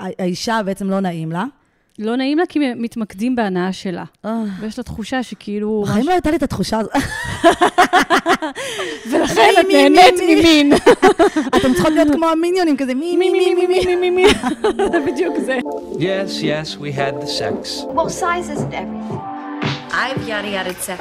האישה בעצם לא נעים לה. לא נעים לה כי מתמקדים בהנאה שלה. ויש לה תחושה שכאילו... בחיים לא הייתה לי את התחושה הזאת. ולכן את נהנית ממין. אתם צריכות להיות כמו המיניונים, כזה מי, מי, מי, מי, מי, מי, מי. זה בדיוק זה. Yes, yes, we had the sex. Well, size isn't everything. I've yada yada sex.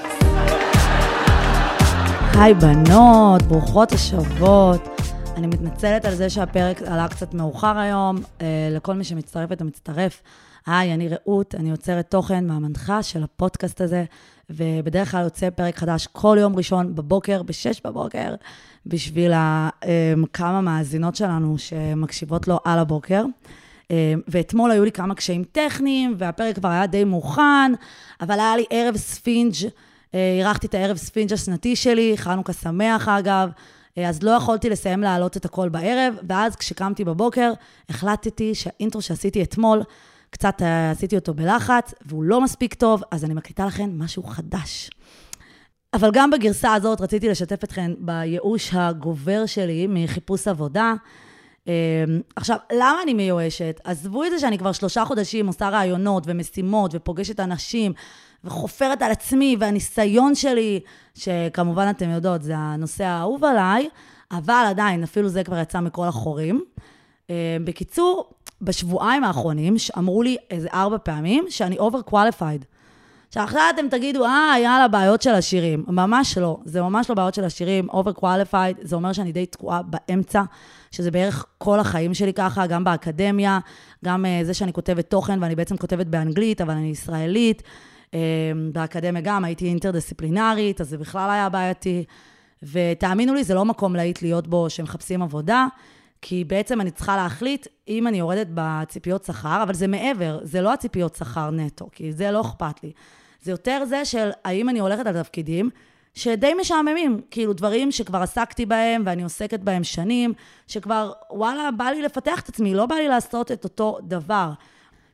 היי בנות, ברוכות השבות. אני מתנצלת על זה שהפרק עלה קצת מאוחר היום, אה, לכל מי שמצטרפת ומצטרף. היי, אני רעות, אני יוצרת תוכן והמנחה של הפודקאסט הזה, ובדרך כלל יוצא פרק חדש כל יום ראשון בבוקר, ב-6 בבוקר, בשביל אה, כמה מאזינות שלנו שמקשיבות לו על הבוקר. אה, ואתמול היו לי כמה קשיים טכניים, והפרק כבר היה די מוכן, אבל היה לי ערב ספינג', אה, אירחתי את הערב ספינג' השנתי שלי, חנוכה שמח אגב. אז לא יכולתי לסיים להעלות את הכל בערב, ואז כשקמתי בבוקר, החלטתי שהאינטרו שעשיתי אתמול, קצת עשיתי אותו בלחץ, והוא לא מספיק טוב, אז אני מקליטה לכם משהו חדש. אבל גם בגרסה הזאת רציתי לשתף אתכם בייאוש הגובר שלי מחיפוש עבודה. עכשיו, למה אני מיואשת? עזבו את זה שאני כבר שלושה חודשים עושה רעיונות ומשימות ופוגשת אנשים וחופרת על עצמי והניסיון שלי, שכמובן אתם יודעות, זה הנושא האהוב עליי, אבל עדיין, אפילו זה כבר יצא מכל החורים. בקיצור, בשבועיים האחרונים, אמרו לי איזה ארבע פעמים שאני over qualified. עכשיו אתם תגידו, אה, יאללה, בעיות של עשירים. ממש לא, זה ממש לא בעיות של עשירים, over qualified, זה אומר שאני די תקועה באמצע, שזה בערך כל החיים שלי ככה, גם באקדמיה, גם uh, זה שאני כותבת תוכן, ואני בעצם כותבת באנגלית, אבל אני ישראלית. באקדמיה גם הייתי אינטרדיסציפלינרית, אז זה בכלל היה בעייתי. ותאמינו לי, זה לא מקום להיט להיות בו שמחפשים עבודה. כי בעצם אני צריכה להחליט אם אני יורדת בציפיות שכר, אבל זה מעבר, זה לא הציפיות שכר נטו, כי זה לא אכפת לי. זה יותר זה של האם אני הולכת על תפקידים שדי משעממים, כאילו דברים שכבר עסקתי בהם ואני עוסקת בהם שנים, שכבר, וואלה, בא לי לפתח את עצמי, לא בא לי לעשות את אותו דבר.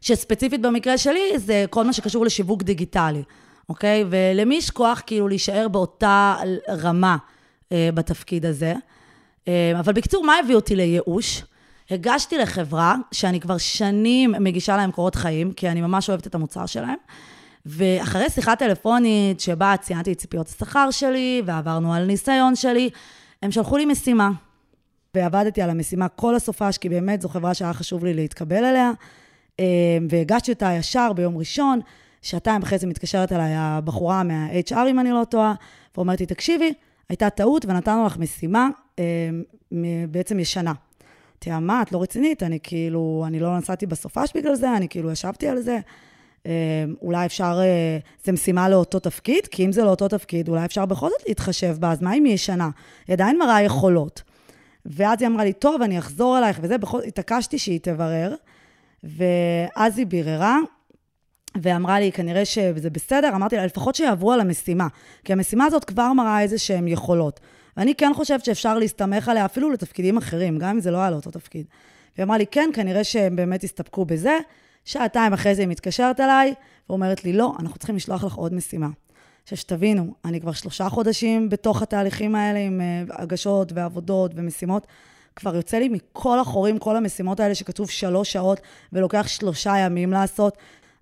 שספציפית במקרה שלי, זה כל מה שקשור לשיווק דיגיטלי, אוקיי? ולמי יש כוח כאילו להישאר באותה רמה אה, בתפקיד הזה? אה, אבל בקיצור, מה הביא אותי לייאוש? הגשתי לחברה שאני כבר שנים מגישה להם קורות חיים, כי אני ממש אוהבת את המוצר שלהם. ואחרי שיחה טלפונית שבה ציינתי את ציפיות השכר שלי, ועברנו על ניסיון שלי, הם שלחו לי משימה. ועבדתי על המשימה כל הסופש, כי באמת זו חברה שהיה חשוב לי להתקבל אליה. אה, והגשתי אותה ישר ביום ראשון, שעתיים אחרי זה מתקשרת אליי הבחורה מה-HR, אם אני לא טועה, ואומרת לי, תקשיבי, הייתה טעות ונתנו לך משימה אה, בעצם ישנה. אמרתי לה, מה, את לא רצינית? אני כאילו, אני לא נסעתי בסופש בגלל זה, אני כאילו ישבתי על זה. אה, אולי אפשר, אה, זה משימה לאותו תפקיד, כי אם זה לאותו תפקיד, אולי אפשר בכל זאת להתחשב בה, אז מה אם היא ישנה? היא עדיין מראה יכולות. ואז היא אמרה לי, טוב, אני אחזור אלייך וזה, בכל זאת התעקשתי שהיא תברר. ואז היא ביררה, ואמרה לי, כנראה שזה בסדר, אמרתי לה, לפחות שיעברו על המשימה, כי המשימה הזאת כבר מראה איזה שהן יכולות. ואני כן חושבת שאפשר להסתמך עליה אפילו לתפקידים אחרים, גם אם זה לא היה לאותו תפקיד. והיא אמרה לי, כן, כנראה שהם באמת הסתפקו בזה. שעתיים אחרי זה היא מתקשרת אליי, ואומרת לי, לא, אנחנו צריכים לשלוח לך עוד משימה. עכשיו, שתבינו, אני כבר שלושה חודשים בתוך התהליכים האלה עם uh, הגשות ועבודות ומשימות. כבר יוצא לי מכל החורים, כל המשימות האלה שכתוב שלוש שעות ולוקח שלושה ימים לעשות.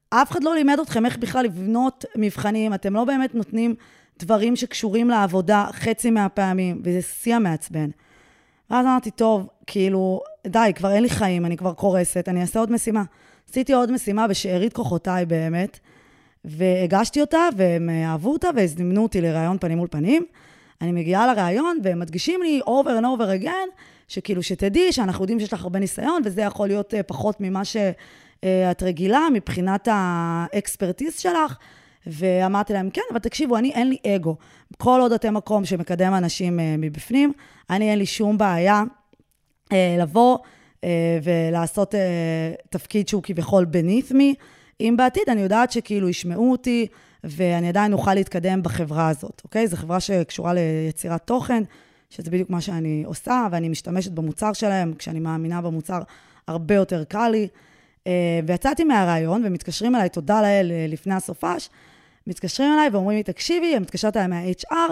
אף אחד לא לימד אתכם איך בכלל לבנות מבחנים, אתם לא באמת נותנים דברים שקשורים לעבודה חצי מהפעמים, וזה שיא המעצבן. ואז אמרתי, טוב, כאילו, די, כבר אין לי חיים, אני כבר קורסת, אני אעשה עוד משימה. עשיתי עוד משימה בשארית כוחותיי באמת, והגשתי אותה, והם אהבו אותה, והזמנו אותי לראיון פנים מול פנים. אני מגיעה לראיון, והם מדגישים לי over and over again, שכאילו, שתדעי שאנחנו יודעים שיש לך הרבה ניסיון, וזה יכול להיות אה, פחות ממה שאת רגילה מבחינת האקספרטיז שלך. ואמרתי להם, כן, אבל תקשיבו, אני, אין לי אגו. כל עוד אתם מקום שמקדם אנשים uh, מבפנים, אני, אין לי שום בעיה לבוא ולעשות תפקיד שהוא כביכול beneath me. אם בעתיד אני יודעת שכאילו ישמעו אותי, ואני עדיין אוכל להתקדם בחברה הזאת, אוקיי? זו חברה שקשורה ליצירת תוכן, שזה בדיוק מה שאני עושה, ואני משתמשת במוצר שלהם, כשאני מאמינה במוצר, הרבה יותר קל לי. ויצאתי מהרעיון, ומתקשרים אליי, תודה לאל, לפני הסופש, מתקשרים אליי ואומרים לי, תקשיבי, הם מתקשרת אליי מה-HR,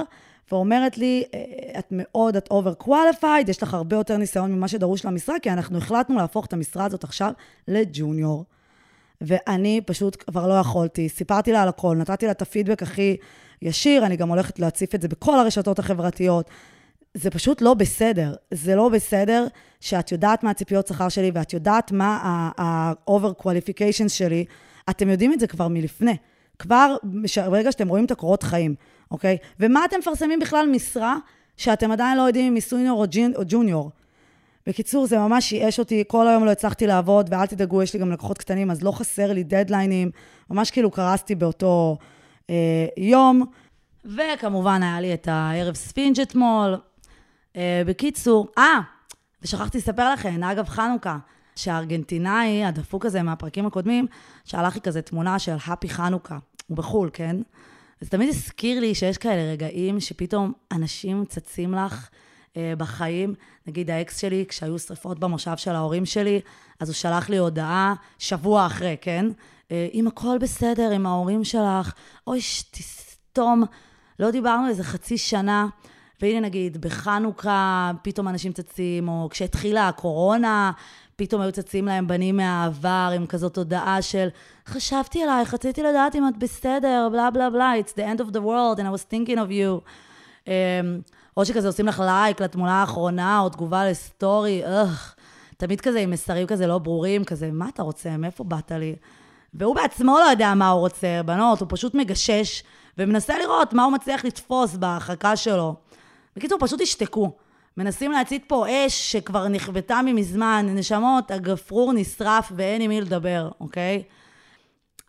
ואומרת לי, "אה, את מאוד, את over qualified, יש לך הרבה יותר ניסיון ממה שדרוש למשרה, כי אנחנו החלטנו להפוך את המשרה הזאת עכשיו לג'וניור. ואני פשוט כבר לא יכולתי. סיפרתי לה על הכל, נתתי לה את הפידבק הכי ישיר, אני גם הולכת להציף את זה בכל הרשתות החברתיות. זה פשוט לא בסדר. זה לא בסדר שאת יודעת מה הציפיות שכר שלי ואת יודעת מה ה-over qualifications שלי. אתם יודעים את זה כבר מלפני. כבר ברגע שאתם רואים את הקורות חיים, אוקיי? ולמה אתם מפרסמים בכלל משרה שאתם עדיין לא יודעים אם היא senior או, ג'ין, או junior? בקיצור, זה ממש ייאש אותי, כל היום לא הצלחתי לעבוד, ואל תדאגו, יש לי גם לקוחות קטנים, אז לא חסר לי דדליינים. ממש כאילו קרסתי באותו אה, יום. וכמובן, היה לי את הערב ספינג' אתמול. אה, בקיצור, אה, ושכחתי לספר לכם, אגב חנוכה, שהארגנטינאי, הדפוק הזה מהפרקים הקודמים, שלח לי כזה תמונה של הפי חנוכה. הוא בחו"ל, כן? זה תמיד הזכיר לי שיש כאלה רגעים שפתאום אנשים צצים לך אה, בחיים. נגיד האקס שלי, כשהיו שריפות במושב של ההורים שלי, אז הוא שלח לי הודעה שבוע אחרי, כן? אה, אם הכל בסדר עם ההורים שלך, אוי, תסתום. לא דיברנו איזה חצי שנה, והנה נגיד, בחנוכה פתאום אנשים צצים, או כשהתחילה הקורונה, פתאום היו צצים להם בנים מהעבר עם כזאת הודעה של חשבתי עלייך, רציתי לדעת אם את בסדר, בלה בלה בלה, it's the end of the world and I was thinking of you. Um, או שכזה עושים לך לייק לתמונה האחרונה, או תגובה לסטורי, אך, תמיד כזה עם מסרים כזה לא ברורים, כזה, מה אתה רוצה, מאיפה באת לי? והוא בעצמו לא יודע מה הוא רוצה, בנות, הוא פשוט מגשש ומנסה לראות מה הוא מצליח לתפוס בהרחקה שלו. בקיצור, פשוט תשתקו. מנסים להצית פה אש שכבר נכבתה ממזמן, נשמות, הגפרור נשרף ואין עם מי לדבר, אוקיי?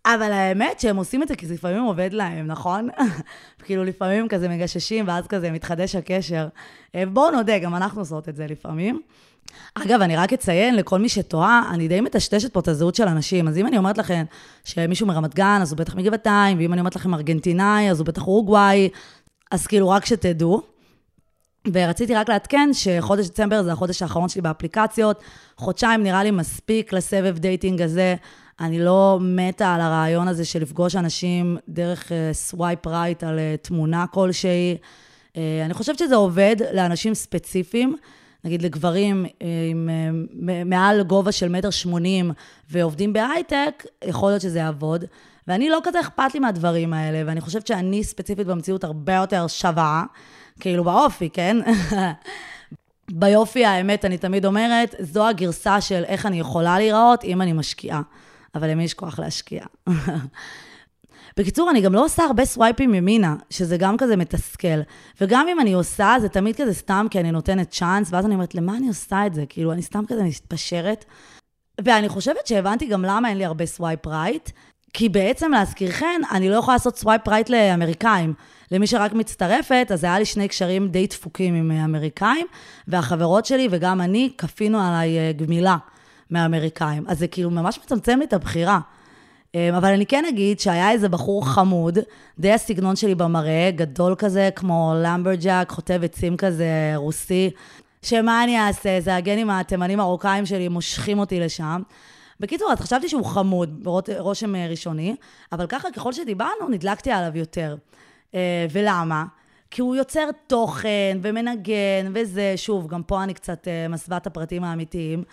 אבל האמת שהם עושים את זה כי זה לפעמים עובד להם, נכון? כאילו לפעמים כזה מגששים ואז כזה מתחדש הקשר. אה, בואו נודה, גם אנחנו עושות את זה לפעמים. אגב, אני רק אציין לכל מי שתוהה, אני די מטשטשת פה את הזהות של אנשים. אז אם אני אומרת לכם שמישהו מרמת גן, אז הוא בטח מגבעתיים, ואם אני אומרת לכם ארגנטינאי, אז הוא בטח אורוגוואי, אז כאילו רק שתדעו. ורציתי רק לעדכן שחודש דצמבר זה החודש האחרון שלי באפליקציות. חודשיים נראה לי מספיק לסבב dating הזה. אני לא מתה על הרעיון הזה של לפגוש אנשים דרך swipe right על אה, תמונה כלשהי. אה, אני חושבת שזה עובד לאנשים ספציפיים. נגיד לגברים אה, עם אה, מעל גובה של מטר שמונים ועובדים בהייטק, יכול להיות שזה יעבוד. ואני לא כזה אכפת לי מהדברים האלה, ואני חושבת שאני ספציפית במציאות הרבה יותר שווה. כאילו באופי, כן? ביופי, האמת, אני תמיד אומרת, זו הגרסה של איך אני יכולה להיראות אם אני משקיעה. אבל למי יש כוח להשקיע? בקיצור, אני גם לא עושה הרבה סווייפים ימינה, שזה גם כזה מתסכל. וגם אם אני עושה, זה תמיד כזה סתם כי אני נותנת צ'אנס, ואז אני אומרת, למה אני עושה את זה? כאילו, אני סתם כזה מתפשרת. ואני חושבת שהבנתי גם למה אין לי הרבה swipe right, כי בעצם, להזכירכן, אני לא יכולה לעשות swipe right לאמריקאים. למי שרק מצטרפת, אז היה לי שני קשרים די דפוקים עם אמריקאים, והחברות שלי וגם אני כפינו עליי אה, גמילה מאמריקאים. אז זה כאילו ממש מצמצם לי את הבחירה. אה, אבל אני כן אגיד שהיה איזה בחור חמוד, די הסגנון שלי במראה, גדול כזה, כמו lumberjack, חוטב עצים כזה, רוסי, שמה אני אעשה? זה הגנים התימנים מרוקאים שלי מושכים אותי לשם. בקיצור, אז חשבתי שהוא חמוד, ברושם אה, ראשוני, אבל ככה, ככל שדיברנו, נדלקתי עליו יותר. אה, ולמה? כי הוא יוצר תוכן ומנגן וזה, שוב, גם פה אני קצת אה, מסווה את הפרטים האמיתיים.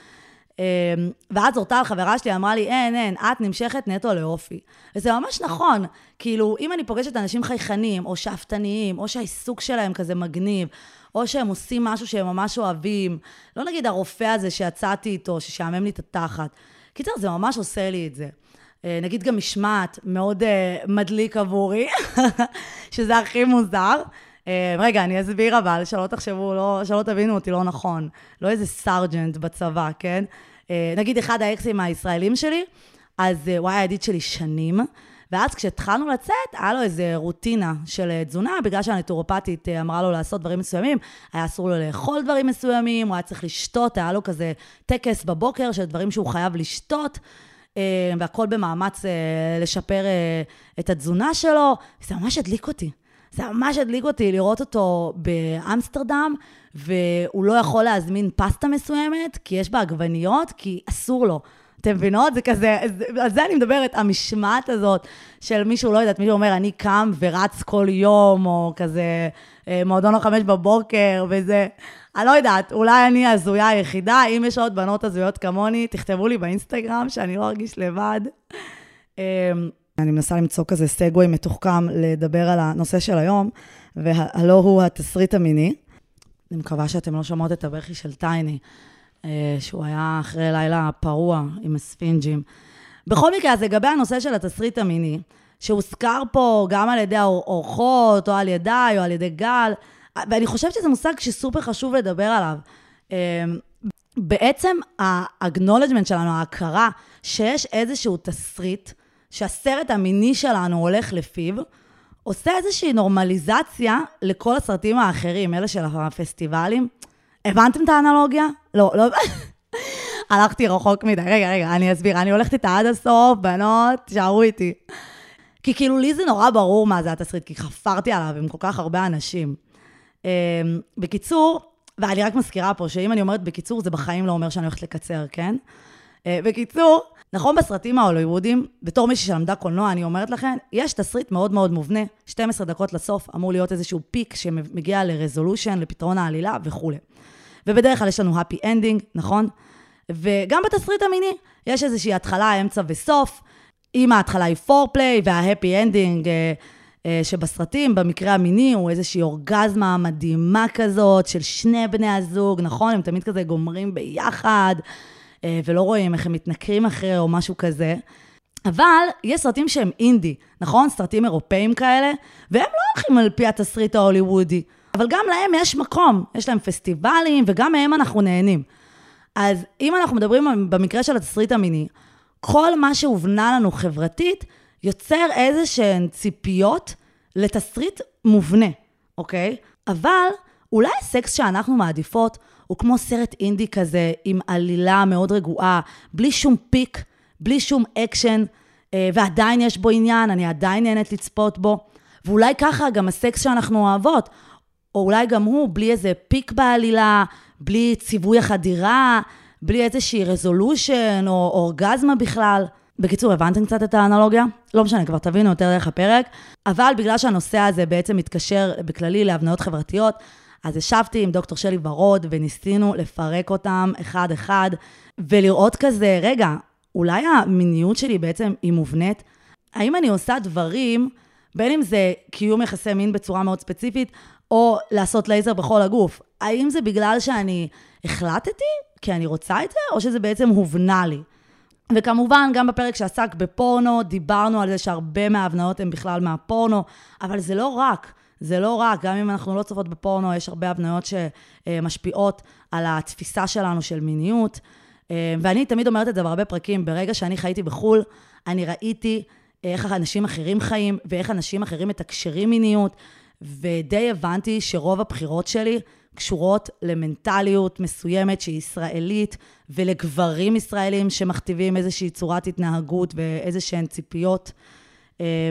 ואז אורטל, חברה שלי, אמרה לי, אין, אין, את נמשכת נטו לאופי. וזה ממש נכון. כאילו, אם אני פוגשת אנשים חייכנים, או שאפתניים, או שהעיסוק שלהם כזה מגניב, או שהם עושים משהו שהם ממש אוהבים, לא נגיד הרופא הזה שיצאתי איתו, ששעמם לי את התחת. קיצר, זה ממש עושה לי את זה. נגיד גם משמעת, מאוד uh, מדליק עבורי, שזה הכי מוזר. Uh, רגע, אני אסביר אבל, שלא תחשבו, לא, שלא תבינו אותי לא נכון. לא איזה סארג'נט בצבא, כן? נגיד אחד האקסים הישראלים שלי, אז הוא היה ידיד שלי שנים, ואז כשהתחלנו לצאת, היה לו איזה רוטינה של תזונה, בגלל שהנטורופטית uh, אמרה לו לעשות דברים מסוימים, היה אסור לו לאכול דברים מסוימים, הוא היה צריך לשתות, היה לו כזה טקס בבוקר של דברים שהוא חייב לשתות. והכל במאמץ לשפר את התזונה שלו, זה ממש הדליק אותי. זה ממש הדליק אותי לראות אותו באמסטרדם, והוא לא יכול להזמין פסטה מסוימת, כי יש בה עגבניות, כי אסור לו. אתם מבינות? זה כזה, זה- על זה אני מדברת, המשמעת הזאת של מישהו, לא יודעת, מישהו אומר, אני קם ורץ כל יום, או כזה אה, מועדון החמש בבוקר, וזה... אני לא יודעת, אולי אני ההזויה היחידה, אם יש עוד בנות הזויות כמוני, תכתבו לי באינסטגרם, שאני לא ארגיש לבד. אמ, אני מנסה למצוא כזה סגווי מתוחכם לדבר על הנושא של היום, והלא הוא התסריט המיני. אני מקווה שאתם לא שומעות את הבכי של טייני, שהוא היה אחרי לילה פרוע עם הספינג'ים. בכל מקרה, אז לגבי הנושא של התסריט המיני, שהוזכר פה גם על ידי האורחות, או על ידיי, או על ידי גל, ואני חושבת שזה מושג שסופר חשוב לדבר עליו. אה, בעצם ה-acknowledgement שלנו, ההכרה שיש איזשהו תסריט, שהסרט המיני שלנו הולך לפיו, עושה איזושהי נורמליזציה לכל הסרטים האחרים, אלה של הפסטיבלים. הבנתם את האנלוגיה? לא, לא... הלכתי רחוק מדי. רגע, רגע, אני אסביר. אני הולכת איתה עד הסוף, בנות, שערו איתי. כי כאילו, לי זה נורא ברור מה זה התסריט, כי חפרתי עליו עם כל כך הרבה אנשים. אמ, בקיצור, ואני רק מזכירה פה, שאם אני אומרת בקיצור, זה בחיים לא אומר שאני הולכת לקצר, כן? אה, בקיצור, נכון בסרטים ההוליוודים, בתור מישהי שלמדה קולנוע, אני אומרת לכם, יש תסריט מאוד מאוד מובנה, 12 דקות לסוף אמור להיות איזשהו פיק שמגיע לרזולושן, לפתרון העלילה וכולי. ובדרך כלל יש לנו happy ending, נכון? וגם בתסריט המיני, יש איזושהי התחלה, אמצע וסוף. אם ההתחלה היא foreplay וה happy ending אה, אה, שבסרטים, במקרה המיני, הוא איזושהי אורגזמה מדהימה כזאת של שני בני הזוג, נכון? הם תמיד כזה גומרים ביחד, אה, ולא רואים איך הם מתנכרים אחרי או משהו כזה. אבל יש סרטים שהם אינדי, נכון? סרטים אירופאים כאלה, והם לא הולכים על פי התסריט ההוליוודי. אבל גם להם יש מקום, יש להם פסטיבלים, וגם מהם אנחנו נהנים. אז אם אנחנו מדברים במקרה של התסריט המיני, כל מה שהובנה לנו חברתית יוצר איזה שהן ציפיות לתסריט מובנה, אוקיי? אבל אולי הסקס שאנחנו מעדיפות הוא כמו סרט אינדי כזה, עם עלילה מאוד רגועה, בלי שום peak, בלי שום אקשן, אה, ועדיין יש בו עניין, אני עדיין נהנית לצפות בו. ואולי ככה גם הסקס שאנחנו אוהבות, או אולי גם הוא, בלי איזה פיק בעלילה, בלי ציווי החדירה, בלי איזושהי רזולושן או אורגזמה בכלל. בקיצור, הבנתם קצת את האנלוגיה? לא משנה, כבר תבינו יותר דרך הפרק. אבל בגלל שהנושא הזה בעצם מתקשר בכללי להבניות חברתיות, אז ישבתי עם דוקטור שלי ורוד וניסינו לפרק אותם אחד-אחד, ולראות כזה, רגע, אולי המיניות שלי בעצם היא מובנית? האם אני עושה דברים, בין אם זה קיום יחסי מין בצורה מאוד ספציפית, או לעשות לייזר בכל הגוף? האם זה בגלל שאני החלטתי, כי אני רוצה את זה, או שזה בעצם הובנה לי? וכמובן, גם בפרק שעסק בפורנו, דיברנו על זה שהרבה מההבניות הן בכלל מהפורנו, אבל זה לא רק. זה לא רק, גם אם אנחנו לא צופות בפורנו, יש הרבה הבניות שמשפיעות על התפיסה שלנו של מיניות. ואני תמיד אומרת את זה בהרבה פרקים, ברגע שאני חייתי בחו"ל, אני ראיתי איך אנשים אחרים חיים, ואיך אנשים אחרים מתקשרים מיניות, ודי הבנתי שרוב הבחירות שלי קשורות למנטליות מסוימת שהיא ישראלית, ולגברים ישראלים שמכתיבים איזושהי צורת התנהגות ואיזשהן ציפיות.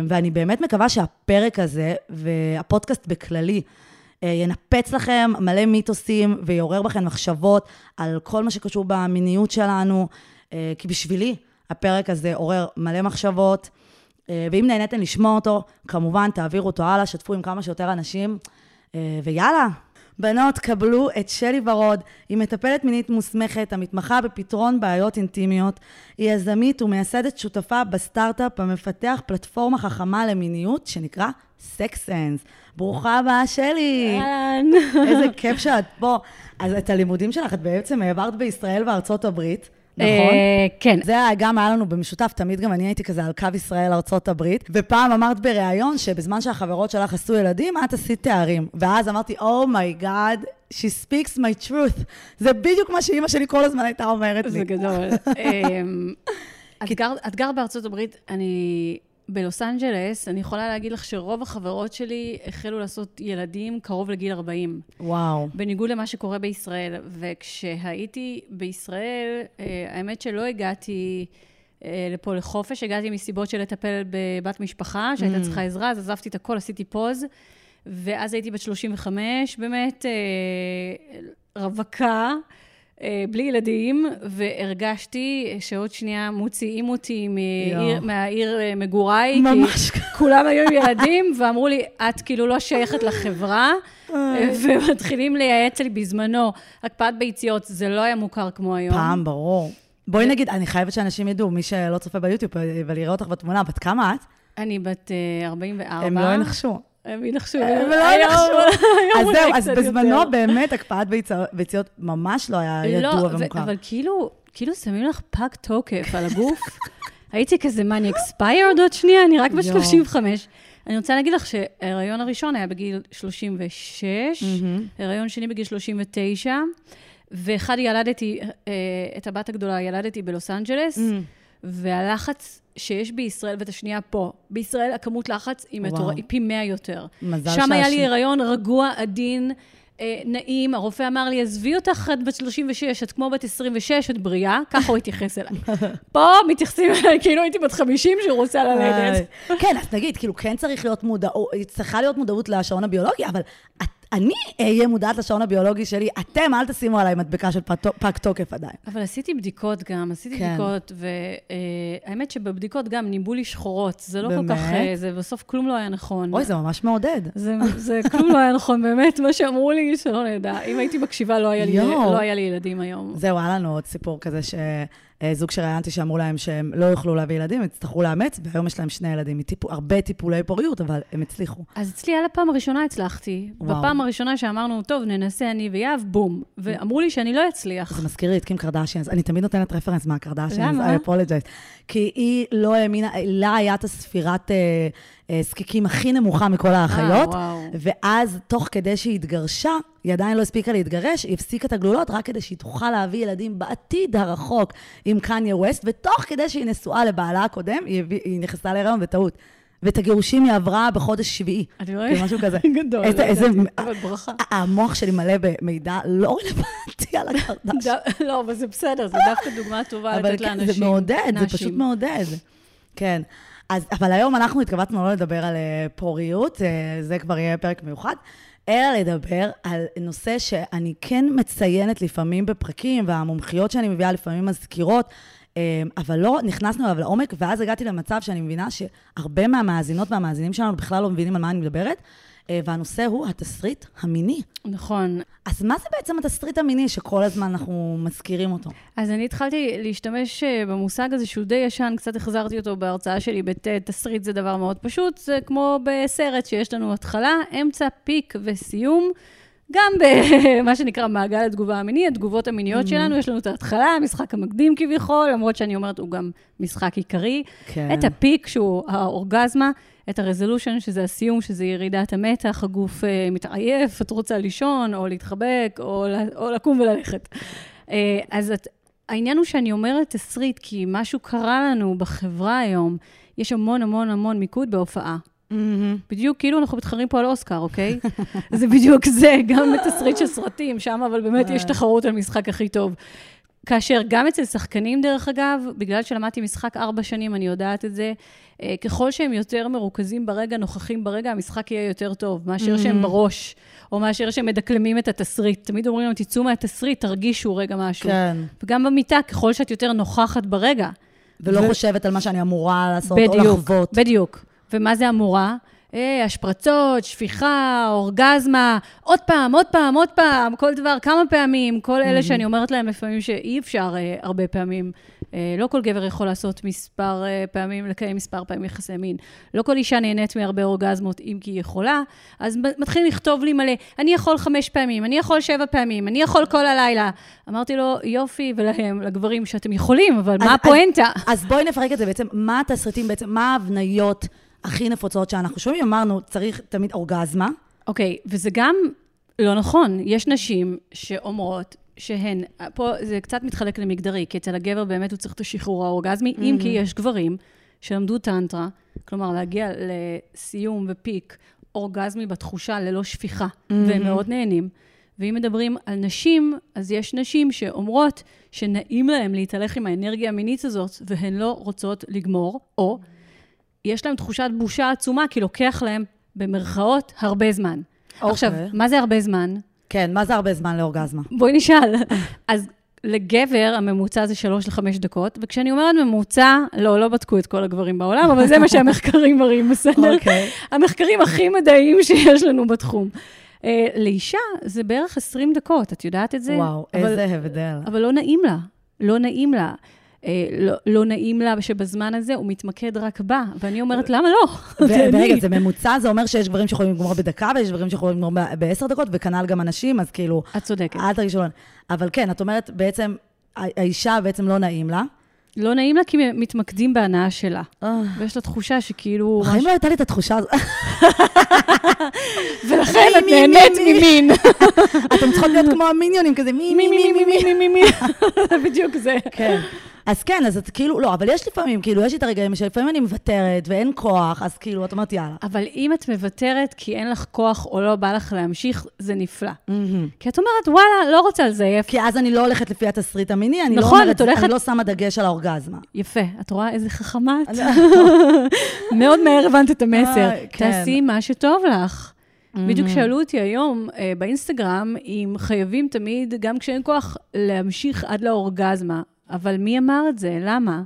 ואני באמת מקווה שהפרק הזה, והפודקאסט בכללי, ינפץ לכם מלא מיתוסים ויעורר בכם מחשבות על כל מה שקשור במיניות שלנו, כי בשבילי הפרק הזה עורר מלא מחשבות. ואם נהניתם לשמוע אותו, כמובן תעבירו אותו הלאה, שתפו עם כמה שיותר אנשים, ויאללה. בנות, קבלו את שלי ורוד, היא מטפלת מינית מוסמכת המתמחה בפתרון בעיות אינטימיות. היא יזמית ומייסדת שותפה בסטארט-אפ המפתח פלטפורמה חכמה למיניות שנקרא סקסנס. ברוכה הבאה, שלי. אהלן. איזה כיף שאת פה. אז את הלימודים שלך את בעצם העברת בישראל וארצות הברית. נכון? אה, כן. זה גם היה לנו במשותף, תמיד גם אני הייתי כזה על קו ישראל ארצות הברית, ופעם אמרת בריאיון שבזמן שהחברות שלך עשו ילדים, את עשית תארים. ואז אמרתי, oh my God, oh she speaks my truth. זה בדיוק מה שאימא שלי כל הזמן הייתה אומרת לי. זה גדול. אמ, את גרת בארצות הברית, אני בלוס אנג'לס, אני יכולה להגיד לך שרוב החברות שלי החלו לעשות ילדים קרוב לגיל 40. וואו. בניגוד למה שקורה בישראל. וכשהייתי בישראל, אה, האמת שלא הגעתי אה, לפה לחופש, הגעתי מסיבות של לטפל בבת משפחה שהייתה צריכה עזרה, אז עזבתי את הכל, עשיתי פוז, ואז הייתי בת 35, באמת אה, רווקה. אה, בלי ילדים, והרגשתי שעוד שנייה מוציאים אותי מעיר. מהעיר אה, מגוריי. ממש כי כולם היו עם ילדים, ואמרו לי, את כאילו לא שייכת לחברה, אה, ומתחילים לייעץ לי בזמנו. הקפאת ביציות, זה לא היה מוכר כמו היום. פעם, ברור. בואי נגיד, אני חייבת שאנשים ידעו, מי שלא צופה ביוטיוב ולראה אותך בתמונה, בת כמה את? אני בת אה, 44. הם לא ינחשו. הם ינחשו. הם לא היום- ינחשו. אז זהו, אז בזמנו. באמת הקפאת ביציות- ממש לא היה לא, ידוע ומוכר. אבל כאילו, כאילו שמים לך פג תוקף על הגוף. הייתי כזה, מה, אני expired עוד שנייה? אני רק בת יואו. 35. אני רוצה להגיד לך שההיריון הראשון היה בגיל 36, מהמם. הריון שני בגיל 39, ואחד ילדתי, אה, את הבת הגדולה ילדתי בלוס אנג'לס, Mm. והלחץ שיש בישראל, ואת השנייה פה, בישראל הכמות לחץ היא. מטורפת, היא פי 100 יותר. מזל שם היה לי הריון רגוע, עדין, אה, נעים. הרופא אמר לי, עזבי אותך, את בת 36, את כמו בת 26, את בריאה. ככה הוא התייחס אליי. פה מתייחסים אליי כאילו הייתי בת 50 שהוא רוצה ללדת. כן, אז נגיד, כאילו, כן צריך להיות מודעות, צריכה להיות מודעות לשעון הביולוגי, אבל את- אני אהיה מודעת לשעון הביולוגי שלי, אתם אל תשימו עליי מדבקה של פג- תוקף עדיין. אבל עשיתי בדיקות גם, עשיתי כן. בדיקות, והאמת שבבדיקות גם ניבאו לי שחורות. זה לא כל באמת? כך, אה, זה בסוף כלום לא היה נכון. אוי, זה ממש מעודד. זה, זה כלום לא היה נכון, באמת, מה שאמרו לי, שלא נדע. אם הייתי מקשיבה, לא היה לי. לא היה לי ילדים היום. זהו, היה לנו עוד סיפור כזה שזוג שראיינתי שאמרו להם שהם לא יוכלו להביא ילדים, יצטרכו לאמץ, והיום יש להם שני ילדים, מטיפו- הרבה טיפולי פוריות, אבל הם הצליחו. אז אצלי על הפעם הראשונה הצלחתי. וואו. בפעם הראשונה שאמרנו, טוב, ננסה אני ויהב, בום. ואמרו לי שאני לא אצליח. זה מזכיר לי את קים קרדשיאנס, אני תמיד נותנת רפרנס מהקרדשיאנס? I apologize. כי היא לא האמינה, לה היה את הספירת אה, אה, זקיקים הכי נמוכה מכל האחיות, אה. ואז, תוך כדי שהיא התגרשה, היא עדיין לא הספיקה להתגרש, היא הפסיקה את הגלולות רק כדי שהיא תוכל להביא ילדים בעתיד הרחוק עם קניה ווסט, ותוך כדי שהיא נשואה לבעלה הקודם, היא, היא נכנסה להיריון בטעות. ואת הגירושים היא עברה בחודש שביעי. אני לא כאילו, משהו כזה. גדול. איזה- איזה- אבל ברכה. המוח שלי מלא במידע לא רלוונטי על הקרדש. לא, אבל זה בסדר, זה דווקא דוגמה טובה אבל לתת כן, לאנשים. זה מעודד, זה. פשוט מעודד. כן. אז, אבל היום אנחנו התכווצנו לא לדבר על אה, פוריות, אה, זה כבר יהיה פרק מיוחד, אלא לדבר על נושא שאני כן מציינת לפעמים בפרקים, והמומחיות שאני מביאה לפעמים מזכירות, אה, אבל לא נכנסנו אליו לעומק, ואז הגעתי למצב שאני מבינה שהרבה מהמאזינות והמאזינים שלנו בכלל לא מבינים על מה אני מדברת, והנושא הוא התסריט המיני. נכון. אז מה זה בעצם התסריט המיני שכל הזמן אנחנו מזכירים אותו? אז אני התחלתי להשתמש אה, במושג הזה שהוא די ישן, קצת החזרתי אותו בהרצאה שלי בט', תסריט זה דבר מאוד פשוט, זה כמו בסרט שיש לנו התחלה, אמצע, פיק וסיום. גם במה שנקרא מעגל התגובה המיני, התגובות המיניות שלנו, יש לנו את ההתחלה, המשחק המקדים כביכול, למרות שאני אומרת, הוא גם משחק עיקרי. כן. את הפיק, שהוא האורגזמה, את הרזולושן, שזה הסיום, שזה ירידת המתח, הגוף אה, מתעייף, את רוצה לישון, או להתחבק, או, או לקום וללכת. אה, אז את, העניין הוא שאני אומרת תסריט, כי משהו קרה לנו בחברה היום. יש המון המון המון מיקוד בהופעה. מהמם. בדיוק כאילו אנחנו מתחרים פה על אוסקר, אוקיי? זה בדיוק זה, גם בתסריט של סרטים, שם אבל באמת יש תחרות על משחק הכי טוב. כאשר גם אצל שחקנים, דרך אגב, בגלל שלמדתי משחק ארבע שנים, אני יודעת את זה, אה, ככל שהם יותר מרוכזים ברגע, נוכחים ברגע, המשחק יהיה יותר טוב, מאשר שהם בראש, או מאשר שהם מדקלמים את התסריט. תמיד אומרים להם, תצאו מהתסריט, תרגישו רגע משהו. כן. וגם במיטה, ככל שאת יותר נוכחת ברגע. ולא ו- חושבת על מה שאני אמורה לעשות או בדיוק, לחוות. בדיוק. ומה זה אמורה? אה, השפרצות, שפיכה, אורגזמה, עוד פעם, עוד פעם, עוד פעם, כל דבר, כמה פעמים, כל אלה שאני אומרת להם לפעמים שאי אפשר אה, הרבה פעמים. אה, לא כל גבר יכול לעשות מספר אה, פעמים, לקיים מספר פעמים יחסי מין. לא כל אישה נהנית מהרבה אורגזמות, אם כי היא יכולה. אז מתחילים לכתוב לי מלא, אני יכול חמש פעמים, אני יכול שבע פעמים, אני יכול כל הלילה. אמרתי לו, יופי, ולהם, לגברים, שאתם יכולים, אבל אז- מה הפואנטה? אז בואי נפרק את זה בעצם, מה התסריטים בעצם, מה ההבניות הכי נפוצות שאנחנו שומעים? אמרנו, צריך תמיד אורגזמה. אוקיי, וזה גם לא נכון. יש נשים שאומרות שהן, פה זה קצת מתחלק למגדרי, כי אצל הגבר באמת הוא צריך את השחרור האורגזמי, אם כי יש גברים שלמדו טנטרה, כלומר להגיע לסיום ופיק אורגזמי בתחושה ללא שפיכה, והם מאוד נהנים. ואם מדברים על נשים, אז יש נשים שאומרות שנעים להן להתהלך עם האנרגיה המינית הזאת, והן לא רוצות לגמור, או יש להן תחושת בושה עצומה, כי לוקח להן, במרכאות, הרבה זמן. אוקיי. עכשיו, מה זה הרבה זמן? כן, מה זה הרבה זמן לאורגזמה? בואי נשאל. אז לגבר הממוצע זה שלוש לחמש דקות, וכשאני אומרת ממוצע, לא, לא בדקו את כל הגברים בעולם, אבל זה מה שהמחקרים מראים, בסדר? אוקיי. המחקרים הכי מדעיים שיש לנו בתחום. Uh, לאישה זה בערך 20 דקות, את יודעת את זה? וואו, אבל, איזה הבדל. אבל לא נעים לה, לא נעים לה. Uh, לא, לא נעים לה שבזמן הזה הוא מתמקד רק בה, ואני אומרת, למה לא? ורגע, זה ממוצע, זה אומר שיש גברים שיכולים לגמור בדקה, ויש גברים שיכולים לגמור בעשר דקות, וכנ"ל גם אנשים, אז כאילו, את צודקת. אל תרגישו... אבל כן, את אומרת, בעצם, האישה בעצם לא נעים לה. לא נעים לה כי מתמקדים בהנאה שלה. אה, ויש לה תחושה שכאילו... בחיים לא הייתה לי את התחושה הזאת. ולכן את נהנית מי, מי. ממין. אתם צריכות להיות כמו המיניונים, כזה מי, מי, מי, מי, מי. מי, מי, מי. בדיוק זה. כן. אז כן, אז את כאילו, לא, אבל יש לפעמים, כאילו, יש לי את הרגעים שלפעמים אני מוותרת ואין כוח, אז כאילו, את אומרת, יאללה. אבל אם את מוותרת כי אין לך כוח או לא בא לך להמשיך, זה נפלא. כי את אומרת, וואלה, לא רוצה לזייף. כי אז אני לא הולכת לפי התסריט המיני, אני לא נכון, אומרת, את הולכת- אני לא שמה דגש על האורגזמה. יפה, את רואה איזה חכמה את? מאוד מהר הבנת את המסר. אה, כן. תעשי מה שטוב לך. בדיוק שאלו אותי היום אה, באינסטגרם, אם חייבים תמיד, גם כשאין כוח, להמשיך עד לאורגזמה. אבל מי אמר את זה? למה?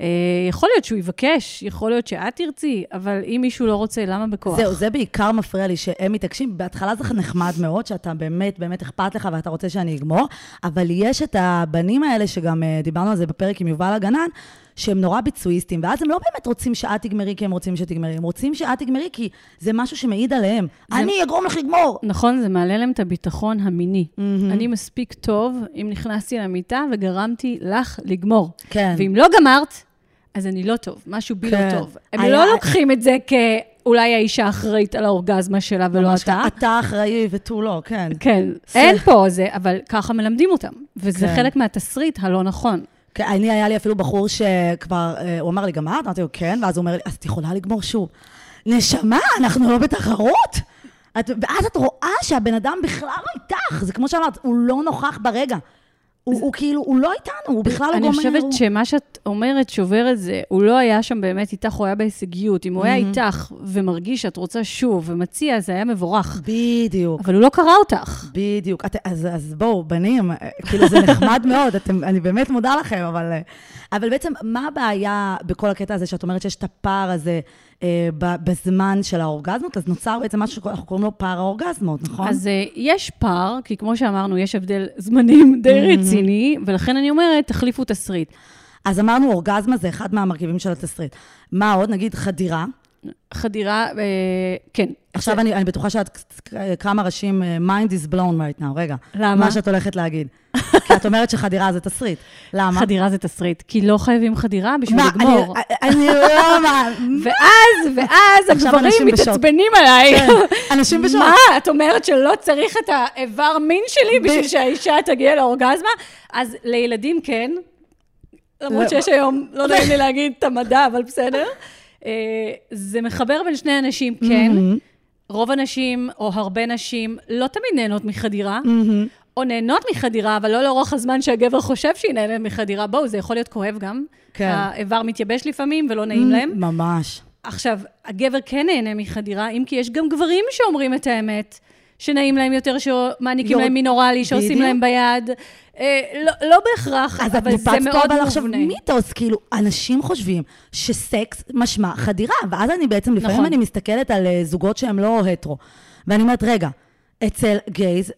אה, יכול להיות שהוא יבקש, יכול להיות שאת תרצי, אבל אם מישהו לא רוצה, למה בכוח? זהו, זה בעיקר מפריע לי שהם מתעקשים. בהתחלה זה נחמד מאוד, שאתה באמת, באמת אכפת לך ואתה רוצה שאני אגמור, אבל יש את הבנים האלה, שגם אה, דיברנו על זה בפרק עם יובל הגנן, שהם נורא ביצועיסטים, ואז הם לא באמת רוצים שאת תגמרי כי הם רוצים שתגמרי, הם רוצים שאת תגמרי כי זה משהו שמעיד עליהם. אני אגרום לך לגמור. נכון, זה מעלה להם את הביטחון המיני. אני מספיק טוב אם נכנסתי למיטה וגרמתי לך לגמור. כן. ואם לא גמרת, אז אני לא טוב, משהו בי כן. לא טוב. הם היה- לא לוקחים את זה כאולי האישה אחראית על האורגזמה שלה ולא אתה. אתה אחראי ותו לא, כן. כן, זה- אין פה זה, אבל ככה מלמדים אותם. וזה כן. חלק מהתסריט הלא נכון. כן, אני, היה לי אפילו בחור שכבר, אה, הוא אמר לי, גמרת? אמרתי לו, כן, ואז הוא אומר לי, אז את יכולה לגמור שוב. נשמה, אנחנו לא בתחרות. את, ואז את רואה שהבן אדם בכלל לא איתך. זה כמו שאמרת, הוא לא נוכח ברגע. הוא, הוא כאילו, הוא לא איתנו, הוא בכלל לא אני גומר. חושבת הוא... שמה שאת אומרת שובר את זה, הוא לא היה שם באמת איתך, הוא היה בהישגיות. אם הוא היה איתך ומרגיש שאת רוצה שוב ומציע, זה היה מבורך. בדיוק. אבל הוא לא קרא אותך. בדיוק. את, אז, אז בואו, בנים, כאילו זה נחמד מאוד, אתם, אני באמת מודה לכם, אבל, אבל בעצם, מה הבעיה בכל הקטע הזה, שאת אומרת שיש את הפער הזה בזמן של האורגזמות? אז נוצר בעצם משהו שאנחנו קוראים לו פער האורגזמות, נכון? אז uh, יש פער, כי כמו שאמרנו, יש הבדל זמנים די רציני, ולכן אני אומרת, תחליפו תסריט. אז אמרנו, אורגזמה זה אחד מהמרכיבים של התסריט. מה עוד? נגיד חדירה. חדירה, uh, כן. עכשיו אני, אני בטוחה שאת כמה ראשים, אה, mind is blown right now, רגע. למה? מה שאת הולכת להגיד. כי את אומרת שחדירה זה תסריט. למה? חדירה זה תסריט, כי לא חייבים חדירה בשביל מה, לגמור. אני, אני לא... מה- ואז, ואז הגברים. מתעצבנים עליי. כן, אנשים בשוק. מה, את אומרת שלא צריך את האיבר מין שלי בשביל שהאישה תגיע לאורגזמה? אז לילדים כן, למרות. שיש היום, לא נעים לי להגיד את המדע, אבל בסדר. אה, זה מחבר בין שני אנשים, כן. רוב הנשים, או הרבה נשים, לא תמיד נהנות מחדירה, או נהנות מחדירה, אבל לא לאורך הזמן שהגבר חושב שהיא נהנית מחדירה. בואו, זה יכול להיות כואב גם. כן. האיבר מתייבש לפעמים ולא נעים להם. ממש. עכשיו, הגבר כן נהנה מחדירה, אם כי יש גם גברים שאומרים את האמת, שנעים להם יותר, שמעניקים יור- להם מין אוראלי, שעושים בדיוק. להם ביד. אה, לא, לא בהכרח, אז את אבל זה ניפצת פה מאוד אבל עכשיו מובנה. מיתוס, כאילו, אנשים חושבים שסקס משמע חדירה, ואז אני בעצם, לפעמים נכון. אני מסתכלת על אה, זוגות שהם לא הטרו, ואני אומרת, רגע, אצל גייז,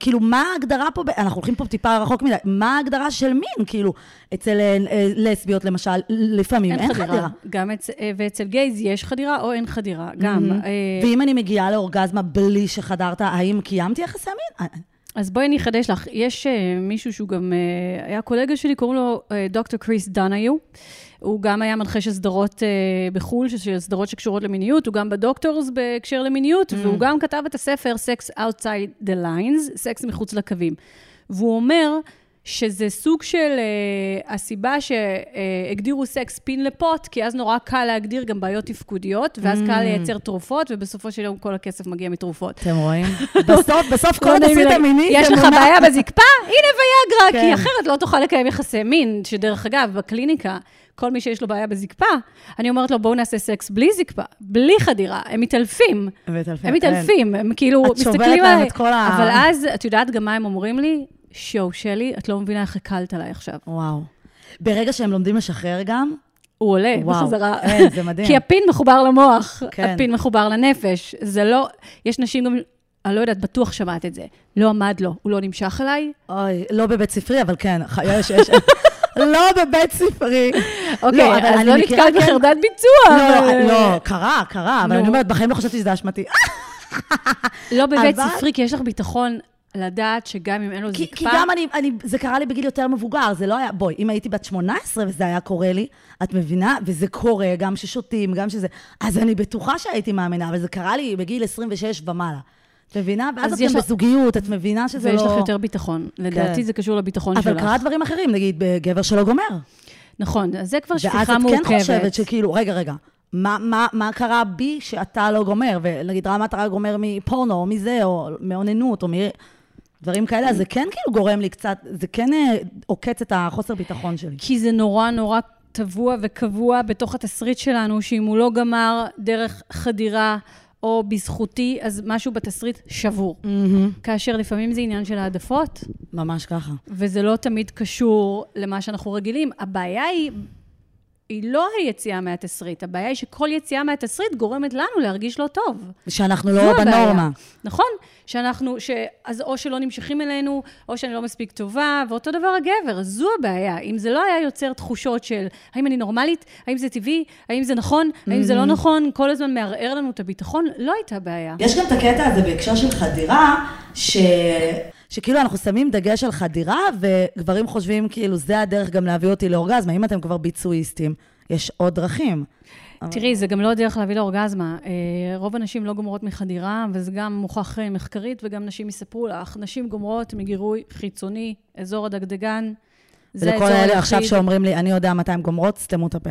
כאילו, מה ההגדרה פה, ב- אנחנו הולכים פה טיפה רחוק מדי, מה ההגדרה של מין? כאילו, אצל אה, אה, לסביות למשל, לפעמים אין, חדירה. גם אצ... אה, ואצל גייז יש חדירה או אין חדירה, גם. אה, ואם אני מגיעה לאורגזמה בלי שחדרת, האם קיימתי יחסי מין? אז בואי אני אחדש לך. יש אה, מישהו שהוא גם אה, היה קולגה שלי, קוראים לו דוקטור קריס דונאיו. הוא גם היה מנחה של סדרות אה, בחו"ל, של סדרות שקשורות למיניות, הוא גם ב Doctors בהקשר למיניות, אממ. והוא גם כתב את הספר Sex Outside the Lines, סקס מחוץ לקווים. והוא אומר שזה סוג של uh, הסיבה שהגדירו סקס פין לפוט, כי אז נורא קל להגדיר גם בעיות תפקודיות, ואז קל לייצר תרופות, ובסופו של יום כל הכסף מגיע מתרופות. אתם רואים? בסוף, בסוף כל התסריט המיני יש לך בעיה בזקפה? הנה ויאגרה, כן. כי אחרת לא תוכל לקיים יחסי מין, שדרך אגב, בקליניקה, כל מי שיש לו בעיה בזקפה, אני אומרת לו, בואו נעשה סקס בלי זקפה, בלי חדירה, הם מתעלפים. הם מתעלפים, הם כאילו את שוברת מסתכלים להם עליי. את כל ה- אבל אז, את יודעת גם מה הם אומרים לי? שואו, שלי, את לא מבינה איך הקלת עליי עכשיו. וואו. ברגע שהם לומדים לשחרר גם, הוא עולה וואו, בחזרה. אין, זה מדהים. כי הפין מחובר למוח, כן. הפין מחובר לנפש. זה לא, יש נשים גם, אני לא יודעת, בטוח שמעת את זה. לא עמד לו, הוא לא נמשך אליי. אוי, לא בבית ספרי, אבל כן, יש, יש. לא בבית ספרי. אוקיי, אבל אז אני לא כן- בחרדת ביצוע. לא, לא, קרה, קרה, אבל. אני אומרת, בחיים לא חשבתי שזה אשמתי. לא בבית ספרי, כי יש לך ביטחון לדעת שגם אם אין לו זקפה... כי גם אני, אני, זה קרה לי בגיל יותר מבוגר, זה לא היה, בואי, אם הייתי בת 18 וזה היה קורה לי, את מבינה? וזה קורה, גם ששותים, גם שזה, אז אני בטוחה שהייתי מאמינה, אבל זה קרה לי בגיל 26 ומעלה. את מבינה? ואז אז את גם לך- בזוגיות, את מבינה שזה ויש לא... לך יותר ביטחון. לדעתי זה קשור לביטחון שלך. אבל קרה דברים אחרים, נגיד, בגבר שלא גומר. נכון, אז זה כבר ואז שפיכה את מורכבת. כן חושבת שכאילו, רגע, רגע, מה, מה, מה קרה בי שאתה לא גומר? ונגיד, רמת אתה גומר מפורנו, או מזה, או מאוננות, או מ... דברים כאלה, אז זה כן כאילו גורם לי קצת, זה כן אה, עוקץ את החוסר ביטחון שלי. כי זה נורא נורא טבוע וקבוע בתוך התסריט שלנו, שאם הוא לא גמר דרך חדירה או בזכותי, אז משהו בתסריט שבור. כאשר לפעמים זה עניין של העדפות, ממש ככה. וזה לא תמיד קשור למה שאנחנו רגילים. הבעיה היא, היא לא היציאה מהתסריט, הבעיה היא שכל יציאה מהתסריט גורמת לנו להרגיש לא טוב. שאנחנו לא הבעיה. בנורמה. נכון, שאנחנו, ש... אז או שלא נמשכים אלינו, או שאני לא מספיק טובה, ואותו דבר הגבר, זו הבעיה. אם זה לא היה יוצר תחושות של האם אני נורמלית, האם זה טבעי, האם זה נכון, האם זה לא נכון, כל הזמן מערער לנו את הביטחון, לא הייתה בעיה. יש גם את הקטע הזה בהקשר של חדירה, ש... שכאילו אנחנו שמים דגש על חדירה, וגברים חושבים כאילו זה הדרך גם להביא אותי לאורגזמה. אם אתם כבר ביצועיסטים, יש עוד דרכים. תראי, זה גם לא הדרך להביא לאורגזמה. אה, רוב הנשים לא גומרות מחדירה, וזה גם מוכח אה, מחקרית, וגם נשים יספרו לך. נשים גומרות מגירוי חיצוני, אזור הדגדגן. זה ולכל האזור האלה עכשיו היחיד. שאומרים לי, אני יודע מתי הן גומרות, סתמו את הפה.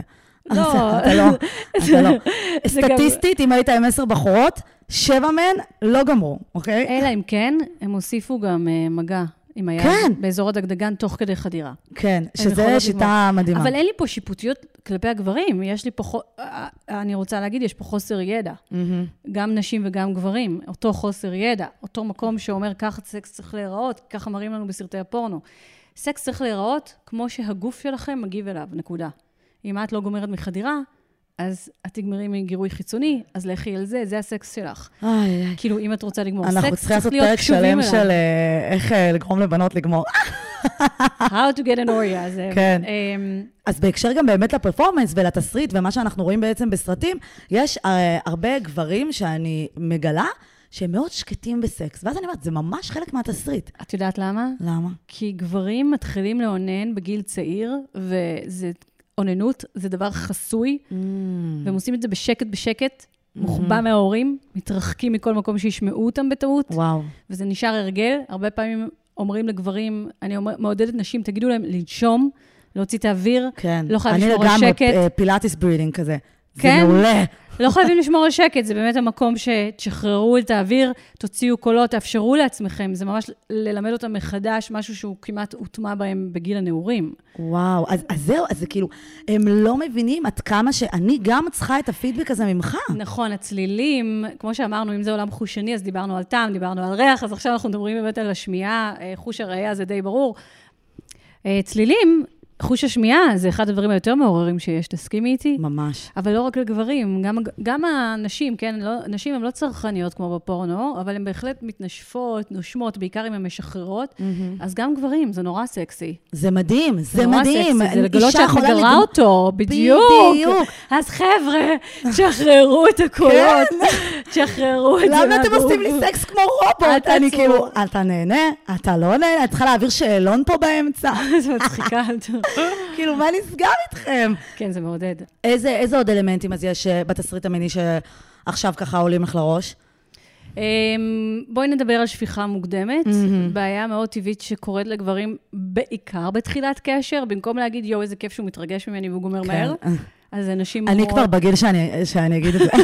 לא. אתה לא, אתה לא. סטטיסטית, אם היית עם עשר בחורות, שבע מהן לא גמרו, אוקיי? אלא אם כן, הם הוסיפו גם אה, מגע עם היד. כן. באזור הדגדגן, תוך כדי חדירה. כן, שזה שיטה לגמור. מדהימה. אבל אין לי פה שיפוטיות כלפי הגברים. יש לי פה, אה, אה, אני רוצה להגיד, יש פה חוסר ידע. מהמם. גם נשים וגם גברים, אותו חוסר ידע, אותו מקום שאומר ככה סקס צריך להיראות, ככה מראים לנו בסרטי הפורנו. סקס צריך להיראות כמו שהגוף שלכם מגיב אליו, נקודה. אם את לא גומרת מחדירה, אז את תגמרי מגירוי חיצוני, אז לכי על זה, זה הסקס שלך. איי. כאילו, אם את רוצה לגמור אנחנו סקס, צריכים צריך לעשות להיות פרק קשובים שלם אליו. של אה, איך אה, לגרום לבנות לגמור. How to get an Oria. זה, כן. אמ, אז בהקשר גם באמת לפרפורמנס ולתסריט ומה שאנחנו רואים בעצם בסרטים, יש אה, הרבה גברים שאני מגלה שהם מאוד שקטים בסקס. ואז אני אומרת, זה ממש חלק מהתסריט. את יודעת למה? למה? כי גברים מתחילים לאונן בגיל צעיר, וזה... אוננות זה דבר חסוי, Mm. והם עושים את זה בשקט בשקט, מוחבא מההורים, מתרחקים מכל מקום שישמעו אותם בטעות, וואו. וזה נשאר הרגל. הרבה פעמים אומרים לגברים, אני אומר- מעודדת נשים, תגידו להם לנשום, להוציא את האוויר, כן. לא חייב לשמור על אני לגמרי שקט. אה, פילאטיס breathing כזה. כן? זה מעולה. לא חייבים לשמור על שקט, זה באמת המקום שתשחררו את האוויר, תוציאו קולות, תאפשרו לעצמכם. זה ממש ללמד אותם מחדש משהו שהוא כמעט הוטמע בהם בגיל הנעורים. וואו, אז, אז זהו, אז זה כאילו, הם לא מבינים עד כמה שאני גם צריכה את הפידבק הזה ממך. נכון, הצלילים, כמו שאמרנו, אם זה עולם חושני, אז דיברנו על טעם, דיברנו על ריח, אז עכשיו אנחנו מדברים באמת על השמיעה, אה, חוש הראייה זה די ברור. אה, צלילים, חוש השמיעה זה אחד הדברים היותר מעוררים שיש, תסכימי איתי? ממש. אבל לא רק לגברים, גם, גם הנשים, כן, לא, נשים הן לא צרכניות כמו בפורנו, אבל הן בהחלט מתנשפות, נושמות, בעיקר אם הן משחררות, אז גם גברים, זה נורא סקסי. זה מדהים, זה, נורא מדהים. סקסי, זה לגלות שאת מגרה לגמור- אותו, בדיוק. בדיוק. אז חבר'ה, תשחררו את הקולות, תשחררו את זה. למה אתם. עושים לי סקס כמו רובוט? אני. כאילו, אתה נהנה? אתה לא נהנה? את צריכה להעביר שאלון פה באמצע? זה מצחיקה. כאילו, מה נסגר איתכם? כן, זה מעודד. איזה איזה עוד אלמנטים אז יש אה, בתסריט המיני שעכשיו ככה עולים לך לראש? אמ, בואי נדבר על שפיכה מוקדמת. בעיה מאוד טבעית שקורית לגברים בעיקר בתחילת קשר, במקום להגיד, יואו, איזה כיף שהוא מתרגש ממני והוא גומר מהר. אז אנשים אני אומרות- כבר בגיל שאני שאני אגיד את זה.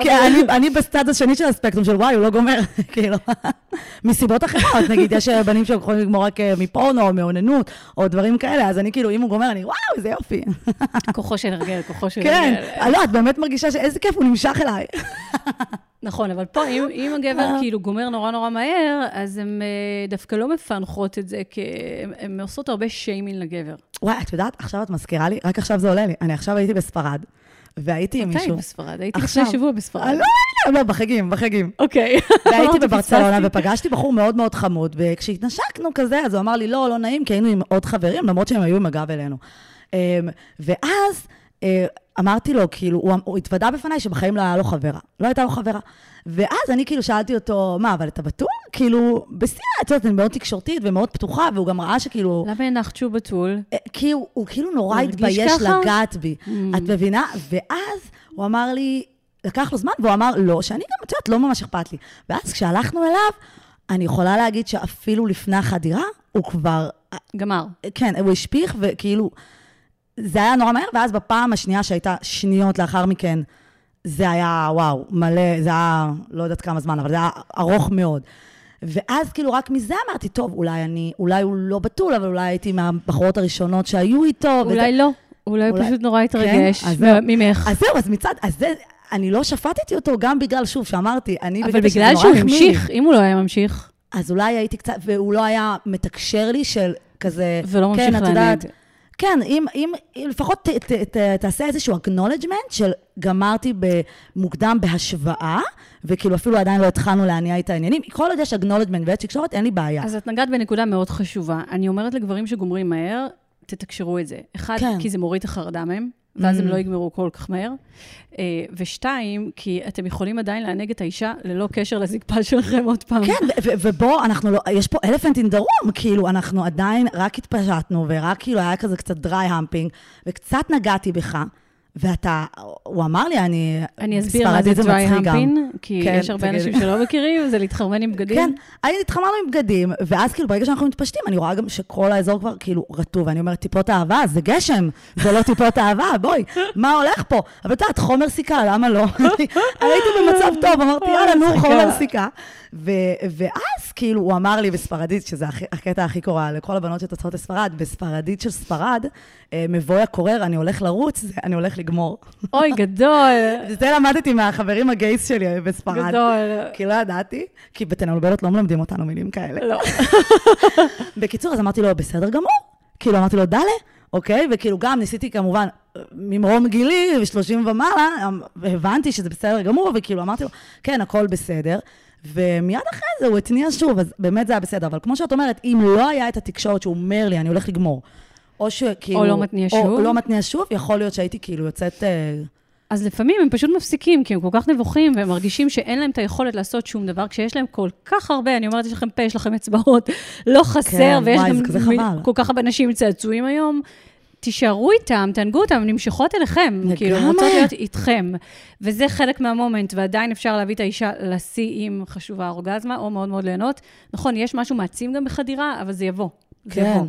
כי אני- אני בצד השני של הספקטרום של וואי, הוא לא גומר, כאילו, מסיבות אחרות, נגיד, יש אה, בנים שיכולים לגמור רק אה, מפורנו או מאוננות, או דברים כאלה, אז אני כאילו, אם הוא גומר, אני, וואו, איזה יופי. כוחו של הרגל, כוחו של כן, הרגל. לא, את באמת מרגישה שאיזה כיף, הוא נמשך אליי. נכון, אבל פה, אם, אם הגבר כאילו גומר נורא נורא מהר, אז הן אה, דווקא לא מפענחות את זה, כי הן עושות הרבה שיימינג לגבר. וואי, את יודעת, עכשיו את מזכירה לי, רק עכשיו זה עולה לי. אני עכשיו הייתי בספרד, והייתי עם מתי מישהו... בספרד? הייתי עכשיו. לפני שבוע בספרד. אה, לא, לא, לא, בחגים, בחגים. אוקיי. והייתי בברצלונה. ופגשתי בחור מאוד מאוד חמוד, וכשהתנשקנו כזה, אז הוא אמר לי, לא, לא נעים, כי היינו עם עוד חברים, למרות שהם היו עם הגב אלינו. אמ, ואז אה, אמרתי לו, כאילו, הוא, הוא התוודה בפניי שבחיים לא היה לו חברה. לא הייתה לו חברה. ואז אני כאילו שאלתי אותו, מה, אבל אתה בטוח? כאילו, בשיא, את יודעת, אני מאוד תקשורתית ומאוד פתוחה, והוא גם ראה שכאילו... למה הנחת שהוא בתול? אה, כי הוא, הוא כאילו נורא התבייש? לגעת בי. Mm. את מבינה? ואז הוא אמר לי, לקח לו זמן, והוא אמר לא, שאני גם, את יודעת, לא ממש אכפת לי. ואז כשהלכנו אליו, אני יכולה להגיד שאפילו לפני החדירה, הוא כבר, גמר. כן, הוא השפיך, וכאילו, זה היה נורא מהר, ואז בפעם השנייה שהייתה שניות לאחר מכן, זה היה, וואו, מלא, זה היה, לא יודעת כמה זמן, אבל זה היה ארוך מאוד. ואז כאילו רק מזה אמרתי, טוב, אולי אני, אולי הוא לא בתול, אבל אולי הייתי מהבחורות הראשונות שהיו איתו. וזה- אולי לא. אולי הוא פשוט נורא התרגש כן? אז. ממך. אז זהו, אז מצד, אז זה, אני לא שפטתי אותו גם בגלל, שוב, שאמרתי, אני... אבל בקטע שזה בגלל נורא שהוא החמיא לי. המשיך, אם הוא לא היה ממשיך, אז אולי הייתי קצת, והוא לא היה מתקשר לי של כזה... ולא ממשיך כן, את. יודעת, כן, אם, אם, אם לפחות ת, ת, ת, תעשה איזשהו acknowledgement של גמרתי במוקדם בהשוואה, וכאילו אפילו עדיין לא התחלנו להניע את העניינים. כל עוד יש acknowledgement ויש תקשורת, אין לי בעיה. אז את נגעת בנקודה מאוד חשובה. אני אומרת לגברים שגומרים מהר, תתקשרו את זה. אחד, כן. כי זה מוריד את החרדה מהם, ואז הם Mm. לא יגמרו כל כך מהר. אה, ושתיים, כי אתם יכולים עדיין לענג את האישה ללא קשר לזקפה שלכם עוד פעם. כן, ובוא, אנחנו לא, יש פה in the room, כאילו, אנחנו עדיין רק התפשטנו, ורק כאילו היה כזה קצת dry humping, וקצת נגעתי בך, ואתה, הוא אמר לי, אני... אני אסביר מה זה dry humping, כי כן, יש הרבה. אנשים שלא מכירים, זה להתחרמן עם בגדים. כן, הייתי התחממנו עם בגדים, ואז כאילו ברגע שאנחנו מתפשטים, אני רואה גם שכל האזור כבר כאילו רטוב, ואני אומרת, טיפות אהבה, זה גשם, זה לא טיפות אהבה, בואי, מה הולך פה? אבל את יודעת, חומר סיכה, למה לא? הייתי במצב טוב, אמרתי, יאללה, נו. חומר סיכה. ו- ואז כאילו, הוא אמר לי בספרדית, שזה הכי- הקטע הכי קורע לכל הבנות שטסות לספרד, בספרדית של ספרד, אה, מבואי הקורר, אני הולך לרוץ, זה אני הולך לגמור. אוי, גדול, וזה למדתי מהחברים הגייס שלי בספרד. גדול. כי לא ידעתי, כי בתנולבלות לא מלמדים אותנו מילים כאלה. לא. בקיצור, אז אמרתי לו, בסדר גמור. כאילו, אמרתי לו, דלה, אוקיי? וכאילו, גם ניסיתי כמובן, ממרום גילי, ו-30 ומעלה, הבנתי שזה בסדר גמור, וכאילו, אמרתי לו, כן, הכל בסדר. ומיד אחרי זה הוא התניע שוב, אז באמת זה היה בסדר. אבל כמו שאת אומרת, אם לא היה את התקשורת שהוא אומר לי, אני הולך לגמור, או שכאילו... או לא מתניע שוב. או לא מתניע שוב, יכול להיות שהייתי כאילו יוצאת... אה, אז לפעמים הם פשוט מפסיקים, כי הם כל כך נבוכים, והם מרגישים שאין להם את היכולת לעשות שום דבר, כשיש להם כל כך הרבה, אני אומרת, יש לכם פה, יש לכם אצבעות, לא חסר, כן, ויש וואי, גם. כל כך הרבה נשים עם צעצועים היום. תישארו איתם, תענגו אותם, הן נמשכות אליכם. לגמרי. כאילו, הן רוצות להיות איתכם. וזה חלק מהמומנט, ועדיין אפשר להביא את האישה לשיא עם חשובה אורגזמה, או מאוד מאוד ליהנות. נכון, יש משהו מעצים גם בחדירה, אבל זה יבוא. זה כן. יבוא.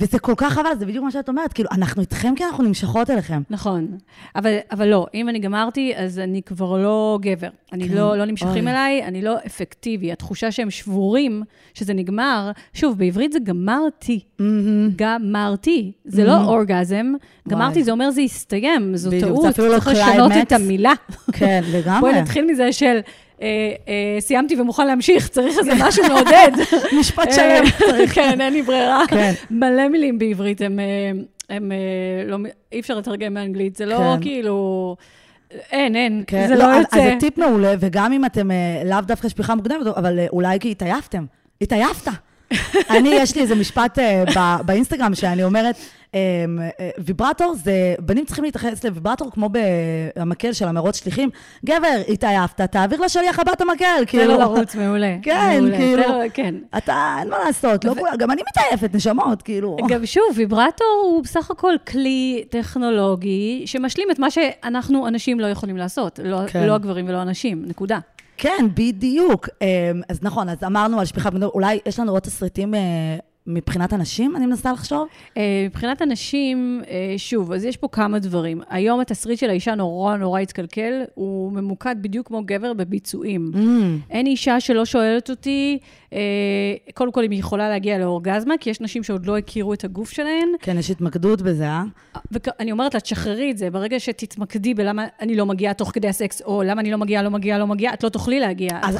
וזה כל כך חבל, זה בדיוק מה שאת אומרת, כאילו, אנחנו איתכם כי אנחנו נמשכות אליכם. נכון. אבל, אבל לא, אם אני גמרתי, אז אני כבר לא גבר. אני כן. לא, לא נמשכים אוי. אליי, אני לא אפקטיבי. התחושה שהם שבורים, שזה נגמר, שוב, בעברית זה גמרתי. גמרתי. זה לא אורגזם. גמרתי, זה אומר זה הסתיים, זו בדיוק, זה טעות, לא צריך לשנות קליימקס. את המילה. כן, לגמרי. בואי נתחיל מזה של... אה, אה, סיימתי ומוכן להמשיך, צריך איזה משהו מעודד. משפט אה, שלם צריך. כן, אין לי ברירה. כן. מלא מילים בעברית, הם, אה, אה, לא, אי אפשר לתרגם מאנגלית, זה לא כן. כאילו, אין, אין, כן, זה לא אז- יוצא. אז זה טיפ מעולה, וגם אם אתם אה, לאו דווקא שפיכה מוקדמת, אבל אה, אולי כי התעייפתם. התעייפת. אני, יש לי איזה משפט אה, באינסטגרם שאני אומרת, אה, ויברטור זה, בנים צריכים להתייחס לוויברטור כמו במקל של המרוץ שליחים. גבר, התעייפת, תעביר לשליח הבא את המקל, תן כאילו. לו לרוץ, מעולה. כן, כאילו. תן לו- כן. אתה, אין מה לעשות, לא כולם, גם אני מתעייפת, נשמות, כאילו. גם שוב, ויברטור הוא בסך הכל כלי טכנולוגי שמשלים את מה שאנחנו, אנשים, לא יכולים לעשות. לא, כן. לא הגברים ולא הנשים, נקודה. כן, בדיוק. אמ, אז נכון, אז אמרנו על שפיכה בגדול, אולי יש לנו עוד תסריטים אה, מבחינת אנשים, אני מנסה לחשוב? אה, מבחינת הנשים, אה, שוב, אז יש פה כמה דברים. היום התסריט של האישה נורא נורא התקלקל, הוא ממוקד בדיוק כמו גבר בביצועים. Mm. אין אישה שלא שואלת אותי, אה, קודם כל אם היא יכולה להגיע לאורגזמה, כי יש נשים שעוד לא הכירו את הגוף שלהן. כן, יש התמקדות בזה, אה? ואני אומרת לה, תשחררי את זה, ברגע שתתמקדי בלמה אני לא מגיעה תוך כדי הסקס, או למה אני לא מגיעה, לא מגיעה, לא מגיעה, את לא תוכלי להגיע. אז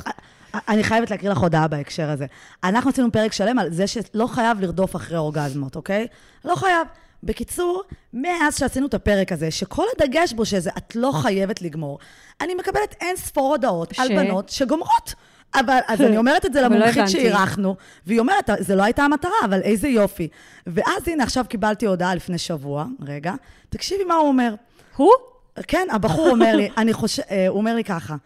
אני חייבת להקריא לך הודעה בהקשר הזה. אנחנו עשינו פרק שלם על זה שלא חייב לרדוף אחרי אורגזמות, אוקיי? לא חייב. בקיצור, מאז שעשינו את הפרק הזה, שכל הדגש בו שזה את לא חייבת לגמור, אני מקבלת אין ספור הודעות ש- על בנות שגומרות. אבל, אז אני אומרת את זה לא למומחית. שאירחנו, והיא אומרת, זה לא הייתה המטרה, אבל איזה יופי. ואז הנה, עכשיו קיבלתי הודעה לפני שבוע, רגע, תקשיבי מה הוא אומר. הוא? כן, הבחור אומר לי, אני חושב, אה, הוא אומר לי ככה,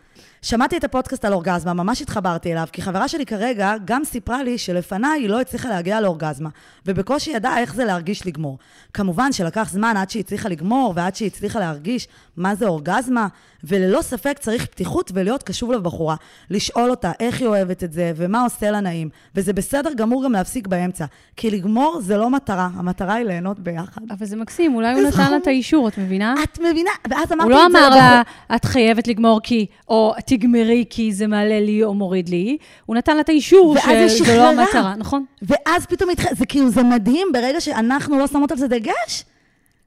שמעתי את הפודקאסט על אורגזמה, ממש התחברתי אליו, כי חברה שלי כרגע גם סיפרה לי שלפניי היא לא הצליחה להגיע לאורגזמה, ובקושי ידעה איך זה להרגיש לגמור. כמובן שלקח זמן עד שהיא הצליחה לגמור, ועד שהיא הצליחה להרגיש מה זה אורגזמה, וללא ספק צריך פתיחות ולהיות קשוב לבחורה, לשאול אותה איך היא אוהבת את זה, ומה עושה לה נעים. וזה בסדר גמור גם להפסיק באמצע, כי לגמור זה לא מטרה, המטרה היא ליהנות ביחד. אבל זה מקסים, אולי הוא נתן לה. את האישור, את מבינה? את מבינה? ואז אמרתי הוא לא את זה אמר לבחור. לה, את חייבת לגמור כי, או תגמרי כי זה מעלה לי או מוריד לי, הוא נתן לה את האישור שזה לא. המטרה, נכון? ואז פתאום. זה כאילו, זה מדהים ברגע שאנחנו לא שמות על זה דגש.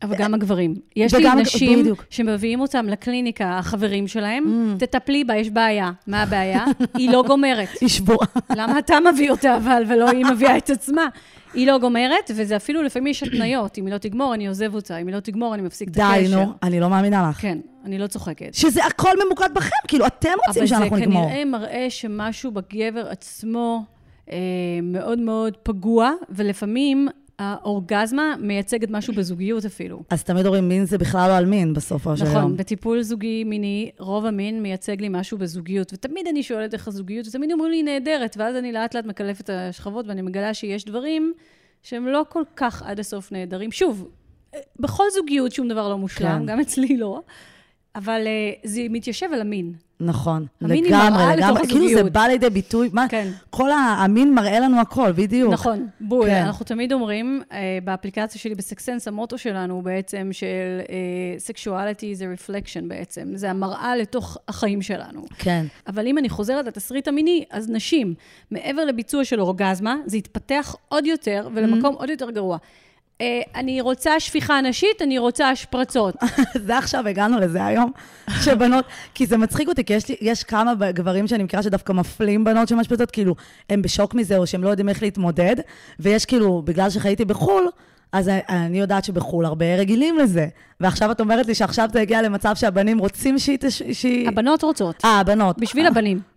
אבל גם הגברים. יש לי נשים בדיוק. שמביאים אותם לקליניקה, החברים שלהם, תטפלי בה, יש בעיה. מה הבעיה? היא לא גומרת. היא שבועה. למה אתה מביא אותה אבל, ולא היא מביאה את עצמה? היא לא גומרת, וזה אפילו לפעמים יש התניות. אם היא לא תגמור, אני עוזב אותה. אם היא לא תגמור, אני מפסיק את די, הקשר. נו, אני לא מאמינה לך. כן, אני לא צוחקת. שזה הכל ממוקד בכם, כאילו, אתם רוצים שאנחנו אבל זה נגמור. כנראה מראה שמשהו בגבר עצמו אה, מאוד מאוד פגוע, ולפעמים האורגזמה מייצגת משהו בזוגיות אפילו. אז תמיד אומרים, מין זה בכלל לא על מין בסופו של יום. נכון, בטיפול זוגי מיני, רוב המין מייצג לי משהו בזוגיות, ותמיד אני שואלת איך הזוגיות, ותמיד אומרים לי, נהדרת, ואז אני לאט לאט מקלפת את השכבות, ואני מגלה שיש דברים שהם לא כל כך עד הסוף נהדרים. שוב, אה, בכל זוגיות שום דבר לא מושלם, כן. גם אצלי לא, אבל אה, זה מתיישב על המין. נכון, המין לגמרי, לגמרי. כאילו זה. בא לידי ביטוי, מה, כן. כל המין מראה לנו הכל, בדיוק. נכון, בול. כן. אנחנו תמיד אומרים, אה, באפליקציה שלי בסקסנס, המוטו שלנו בעצם של אה, sexuality זה reflection בעצם. זה המראה לתוך החיים שלנו. כן. אבל אם אני חוזרת לתסריט המיני, אז נשים, מעבר לביצוע של אורגזמה, זה יתפתח עוד יותר ולמקום עוד יותר גרוע. אה, אני רוצה שפיכה נשית, אני רוצה השפרצות. זה עכשיו, הגענו לזה היום, שבנות, כי זה מצחיק אותי, כי יש, לי, יש כמה גברים שאני מכירה שדווקא מפלים בנות שמשפטות, כאילו, הם בשוק מזה, או שהם לא יודעים איך להתמודד, ויש כאילו, בגלל שחייתי בחו"ל, אז אני יודעת שבחו"ל הרבה רגילים לזה. ועכשיו את אומרת לי שעכשיו זה הגיע למצב שהבנים רוצים שהיא... שהיא... הבנות רוצות. אה, הבנות. בשביל אה, הבנים.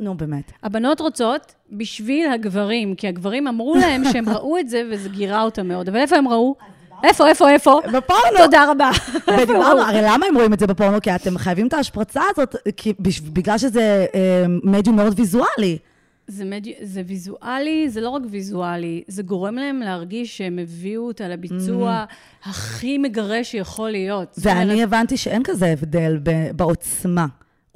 נו, באמת. הבנות רוצות בשביל הגברים, כי הגברים אמרו להם שהם ראו את זה וזה גירה אותם מאוד. אבל איפה הם ראו? איפה, איפה, איפה? בפורנו. תודה רבה. ודיברנו, הרי למה הם רואים את זה בפורנו? כי אתם חייבים את ההשפרצה הזאת, בגלל שזה אה, מדיום מאוד ויזואלי. זה, מדי... זה ויזואלי, זה לא רק ויזואלי, זה גורם להם להרגיש שהם הביאו אותה לביצוע הכי מגרש שיכול להיות. ואני אומרת, הבנתי שאין כזה הבדל ב- בעוצמה.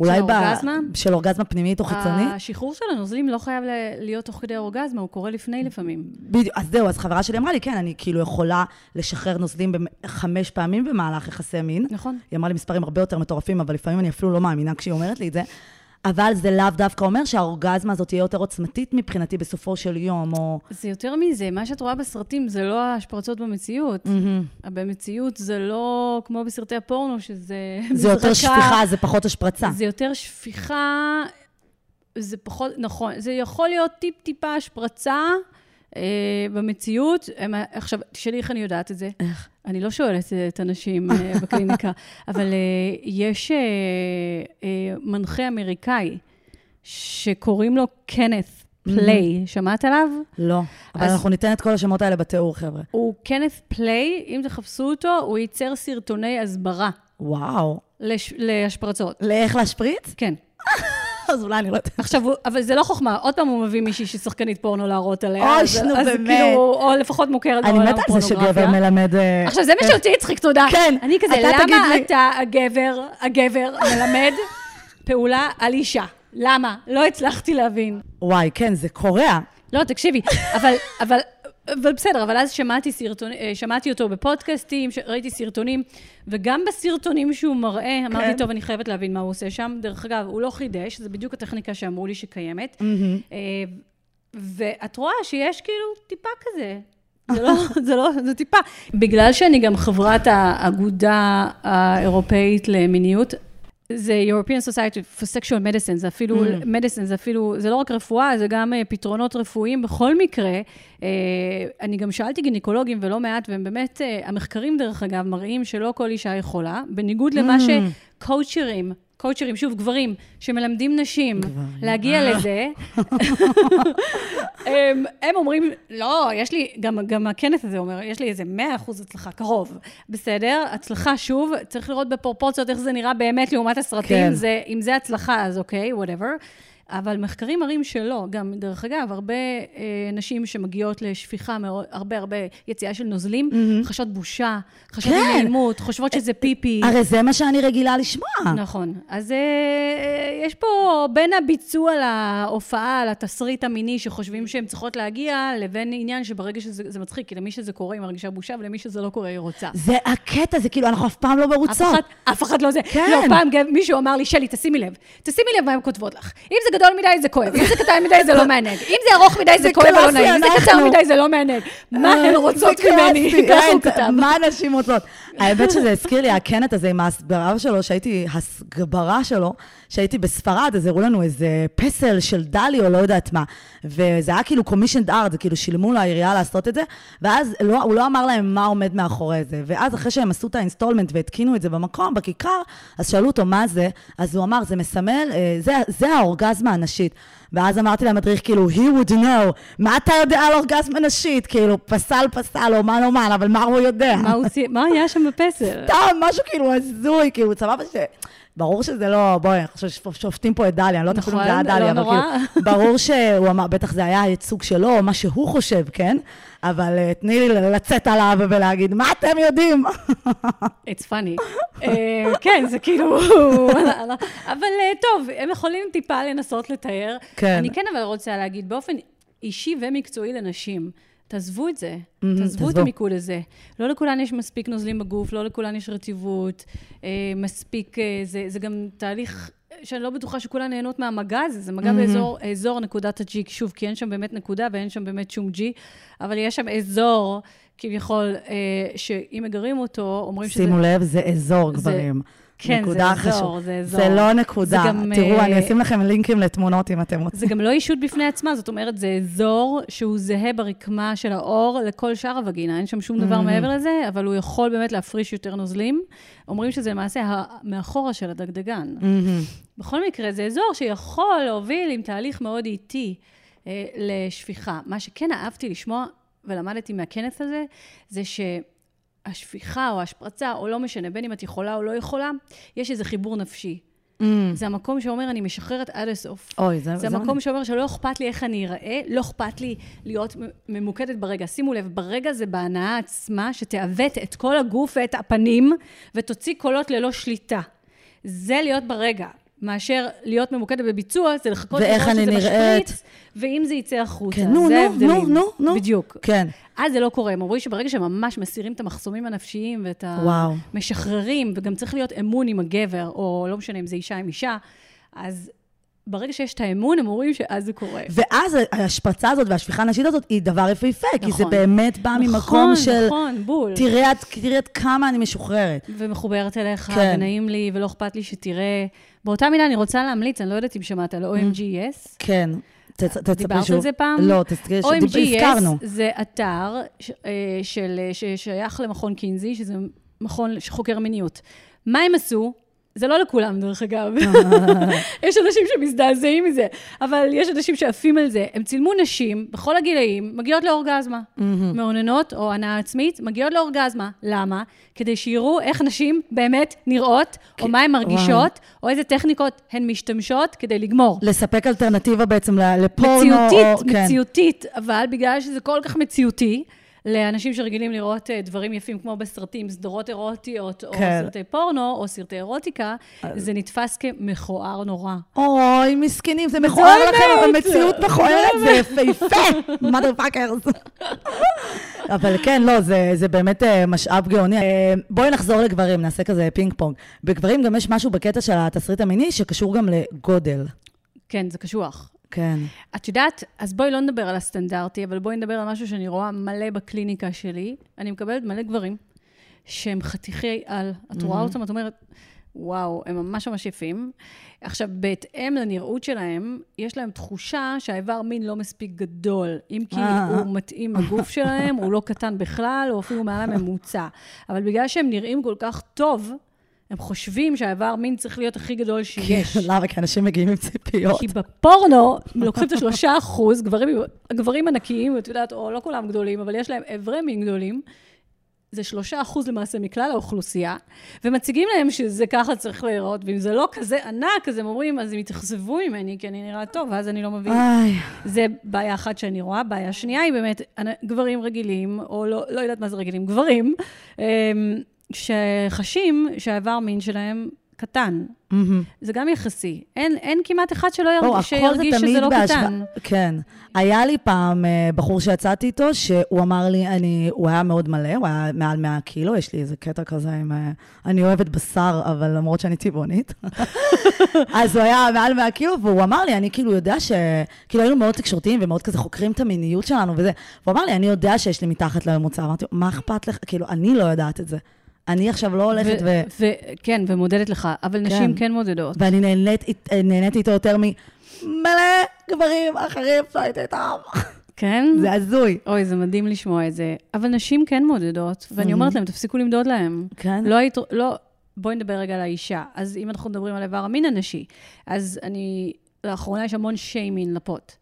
אולי ב- האורגזמה? של אורגזמה פנימית או חיצונית? השחרור של הנוזלים לא חייב להיות תוך כדי אורגזמה, הוא קורה לפני לפעמים. בדיוק, אז זהו, אז חברה שלי אמרה לי, כן, אני כאילו יכולה לשחרר נוזלים חמש פעמים במהלך יחסי מין. נכון. היא אמרה לי מספרים הרבה יותר מטורפים, אבל לפעמים אני אפילו לא מאמינה כשהיא אומרת לי את זה. אבל זה לאו דווקא אומר שהאורגזמה הזאת תהיה יותר עוצמתית מבחינתי בסופו של יום, או... זה יותר מזה, מה שאת רואה בסרטים זה לא ההשפרצות במציאות. במציאות זה לא כמו בסרטי הפורנו, שזה... זה יותר מזרקה. שפיכה, זה פחות השפרצה. זה יותר שפיכה, זה פחות, נכון, זה יכול להיות טיפ-טיפה השפרצה במציאות. הם, עכשיו, תשאלי איך אני יודעת את זה. איך? אני לא שואלת את הנשים אה, בקליניקה, אבל אה, יש אה, אה, מנחה אמריקאי שקוראים לו קנת פליי, שמעת עליו? לא. אבל אז- אנחנו ניתן את כל השמות האלה בתיאור, חבר'ה. הוא קנת פליי, אם תחפשו אותו, הוא ייצר סרטוני הסברה וואו. לש, להשפרצות. לאיך להשפריץ? כן. אז אולי אני לא יודעת. עכשיו, אבל זה לא חוכמה, עוד פעם הוא מביא מישהי שהיא שחקנית פורנו להראות עליה. אוי, אז- נו, אז באמת. כאילו, או לפחות מוכרת אני בעולם מתה על זה שגבר הפורנוגרפיה. מלמד... אה, עכשיו, זה מה שאותי הצחיק, תודה. כן, אני כזה, למה. אתה, הגבר, הגבר, מלמד פעולה על אישה? למה? לא הצלחתי להבין. וואי, כן, זה קורע. לא, תקשיבי, אבל, אבל אבל בסדר, אבל אז שמעתי, סרטון, אה, שמעתי אותו בפודקאסטים, ש- ראיתי סרטונים, וגם בסרטונים שהוא מראה, אמרתי, כן. טוב, אני חייבת להבין מה הוא עושה שם. דרך אגב, הוא לא חידש, זה בדיוק הטכניקה שאמרו לי שקיימת. אה, ואת רואה שיש כאילו טיפה כזה. זה לא, זה לא, זה טיפה. בגלל שאני גם חברת האגודה האירופאית למיניות, זה European Society for Sexual Medicine, זה אפילו, mm. medicine זה אפילו, זה לא רק רפואה, זה גם אה, פתרונות רפואיים. בכל מקרה, אה, אני גם שאלתי גינקולוגים ולא מעט, והם באמת, אה, המחקרים דרך אגב, מראים שלא כל אישה יכולה, בניגוד למה שקואוצ'רים, קואוצ'רים, שוב, גברים, שמלמדים נשים להגיע לזה, הם, הם אומרים, לא, יש לי, גם, גם הכנס הזה אומר, יש לי איזה 100 אחוז הצלחה, קרוב. בסדר, הצלחה, שוב, צריך לראות בפרופורציות איך זה נראה באמת לעומת הסרטים. כן. זה, אם זה הצלחה, אז אוקיי, whatever. אבל מחקרים מראים שלא. גם, דרך אגב, הרבה אה, נשים שמגיעות לשפיכה, מאוד, הרבה הרבה יציאה של נוזלים, חשות בושה, חשות כן. נעימות, חושבות שזה פיפי. הרי זה מה שאני רגילה לשמוע. נכון. אז אה, יש פה בין הביצוע להופעה, לתסריט המיני שחושבים שהן צריכות להגיע, לבין עניין שברגע שזה זה מצחיק, כי למי שזה קורה היא מרגישה בושה, ולמי שזה לא קורה היא רוצה. זה הקטע, זה כאילו, אנחנו אף פעם לא אף מרוצות. אחד, אף אחד לא זה. כן. לא, פעם מישהו אמר לי, שלי, תשימי לב, תשימי לב מה הן כותבות לך. אם זה גדול מדי, זה כואב. אם זה קטן מדי, זה לא מענג. אם זה ארוך מדי, זה כואב ולא נעים. אם זה קצר. מדי, זה לא מענג. מה הן רוצות ממני? ככה הוא כתב. מה נשים רוצות? האמת שזה הזכיר לי, הקטע הזה עם ההסגברה שלו, שהייתי, הסגברה שלו, שהייתי בספרד, אז הראו לנו איזה פסל של דלי או לא יודעת מה. וזה היה כאילו commissioned art, זה כאילו שילמו לעירייה לעשות את זה, ואז לא, הוא לא אמר להם מה עומד מאחורי זה. ואז אחרי שהם עשו את ה installment והתקינו את זה במקום, בכיכר, אז שאלו אותו מה זה, אז הוא אמר, זה מסמל, אה, זה, זה האורגזמה הנשית. ואז אמרתי למדריך, כאילו, he would know, מה אתה יודע על אורגזמה נשית? כאילו, פסל פסל, אומן אומן, אבל מה הוא יודע? מה הוא מה היה שם בפסל? סתם, משהו כאילו הזוי, כאילו, סבבה ש... ברור שזה לא, בואי, אני חושבת ששופטים פה את דליה, אני לא יודעת אם זה היה נכון, דליה, לא אבל. כאילו, ברור שהוא אמר, בטח זה היה הייצוג שלו, מה שהוא חושב, כן? אבל אה, תני לי לצאת עליו ולהגיד, מה אתם יודעים? It's funny. אה, כן, זה כאילו... אבל אה, טוב, הם יכולים טיפה לנסות לתאר. כן. אני כן אבל רוצה להגיד, באופן אישי ומקצועי לנשים, תעזבו את זה. מהמם, תעזבו את. המיקוד הזה. לא לכולן יש מספיק נוזלים בגוף, לא לכולן יש רטיבות, אה, מספיק... אה, זה, זה גם תהליך... שאני לא בטוחה שכולן נהנות מהמגע הזה, זה מגע באזור אזור נקודת ה-G, שוב, כי אין שם באמת נקודה ואין שם באמת שום G, אבל יש שם אזור, כביכול, אה, שאם מגרים אותו, אומרים שזה... שימו לב, זה אזור, זה- כן, זה נקודה אזור, חשוב. זה אזור. זה לא נקודה. זה גם, תראו, אה, אני אשים לכם לינקים לתמונות אם אתם רוצים. זה גם לא אישות בפני עצמה, זאת אומרת, זה אזור שהוא זהה ברקמה של האור לכל שאר הווגינה, אין שם שום דבר מעבר לזה, אבל הוא יכול באמת להפריש יותר נוזלים. אומרים שזה למעשה מאחורה של הדגדגן. מהמם. בכל מקרה, זה אזור שיכול להוביל עם תהליך מאוד איטי אה, לשפיכה. מה שכן אהבתי לשמוע ולמדתי מהכנס הזה, זה שהשפיכה או ההשפרצה, או לא משנה, בין אם את יכולה או לא יכולה, יש איזה חיבור נפשי. זה המקום שאומר, אני משחררת עד הסוף. אוי, זה... זה המקום שאומר שלא אכפת לי איך אני אראה, לא אכפת לי להיות ממוקדת ברגע. שימו לב, ברגע זה בהנאה עצמה, שתעוות את כל הגוף ואת הפנים, ותוציא קולות ללא שליטה. זה להיות ברגע. מאשר להיות ממוקדת בביצוע, זה לחכות לראות שזה נראית. משפריץ, ואם זה יצא החוצה. כן, נו, נו. נו, נו, נו. בדיוק. כן. אז זה לא קורה. הם אומרים שברגע שממש מסירים את המחסומים הנפשיים ואת. המשחררים, וגם צריך להיות אמון עם הגבר, או לא משנה אם זה אישה עם אישה, אז ברגע שיש את האמון, הם אומרים שאז זה קורה. ואז ההשפצה הזאת והשפיכה הנשית הזאת היא דבר יפהפה, כי זה נכון. באמת בא ממקום נכון, של... נכון, בול. תראי עד, תראי עד כמה אני משוחררת. ומחוברת אליך, כן. ונעים לי, ולא אכפת לי שתראה. באותה מילה אני רוצה להמליץ, אני לא יודעת אם שמעת על OMGS. כן. ת- תספרי שוב. דיברת על זה פעם? לא, תסתכלי, OMGS הזכרנו. זה אתר אה, ששייך למכון קינזי, שזה מכון שחוקר מיניות. מה הם עשו? זה לא לכולם, דרך אגב. יש אנשים שמזדעזעים מזה, אבל יש אנשים שעפים על זה. הם צילמו נשים בכל הגילאים, מגיעות לאורגזמה. מאוננות או הנאה עצמית, מגיעות לאורגזמה. למה? כדי שיראו איך נשים באמת נראות, או מה הן מרגישות, או איזה טכניקות הן משתמשות כדי לגמור. לספק אלטרנטיבה בעצם לפורנו. מציאותית, או- כן. מציאותית, אבל בגלל שזה כל כך מציאותי, לאנשים שרגילים לראות אה, דברים יפים כמו בסרטים, סדרות אירוטיות, או כן. סרטי פורנו, או סרטי אירוטיקה, זה נתפס כמכוער נורא. אוי, מסכנים, זה מכוער לכם, אבל מציאות מכוערת זה יפהפה, mother fuckers. אבל כן, לא, זה, זה באמת אה, משאב גאוני. אה, בואי נחזור לגברים, נעשה כזה פינג פונג. בגברים גם יש משהו בקטע של התסריט המיני שקשור גם לגודל. כן, זה קשוח. כן. את יודעת, אז בואי לא נדבר על הסטנדרטי, אבל בואי נדבר על משהו שאני רואה מלא בקליניקה שלי. אני מקבלת מלא גברים שהם חתיכי על. את רואה אותם, את אומרת, וואו, הם ממש ממש יפים. עכשיו, בהתאם לנראות שלהם, יש להם תחושה שהאיבר מין לא מספיק גדול. אם כי אה. הוא מתאים לגוף שלהם, הוא לא קטן בכלל, הוא אפילו מעל הממוצע. אבל בגלל שהם נראים כל כך טוב, הם חושבים שהאיבר מין צריך להיות הכי גדול שיש. למה? כי אנשים מגיעים עם ציפיות. כי בפורנו לוקחים את השלושה אחוז, גברים, גברים ענקיים, את יודעת, או לא כולם גדולים, אבל יש להם איברי מין גדולים, זה שלושה אחוז למעשה מכלל האוכלוסייה, ומציגים להם שזה ככה צריך להיראות, ואם זה לא כזה ענק, אז הם אומרים, אז הם יתאכזבו ממני, כי אני נראה טוב, ואז אני לא מבין. איי, זה בעיה אחת שאני רואה. בעיה שנייה היא באמת גברים רגילים, או לא, לא יודעת מה זה רגילים, גברים, אמ, שחשים שהאיבר מין שלהם קטן. מהמם. זה גם יחסי. אין, אין כמעט אחד שלא ירג, בואו, הכל זה שירגיש שזה לא בהשוואה. קטן. כן. היה לי פעם אה, בחור שיצאתי איתו, שהוא אמר לי, אני, הוא היה מאוד מלא, הוא היה מעל 100 קילו, יש לי איזה קטע כזה עם... אה, אני אוהבת בשר, אבל למרות שאני טבעונית. אז הוא היה מעל 100 קילו, והוא אמר לי, אני כאילו יודע ש... כאילו היינו מאוד תקשורתיים ומאוד כזה חוקרים את המיניות שלנו וזה. והוא אמר לי, אני יודע שיש לי מתחת לממוצע. אמרתי מה אכפת לך? כאילו, אני לא יודעת את זה. אני עכשיו לא הולכת ו... ו- כן, ומודדת לך, אבל נשים כן מודדות. ואני נהנית, נהנית איתו יותר ממלא גברים אחרים שהייתי איתם. כן? זה הזוי. אוי, זה מדהים לשמוע את זה. אבל נשים כן מודדות, ואני אומרת להם, תפסיקו למדוד להם. כן? לא היית... לא... בואי נדבר רגע על האישה. אז אם אנחנו מדברים על איבר המין הנשי, אז אני... לאחרונה יש המון שיימין לפוט.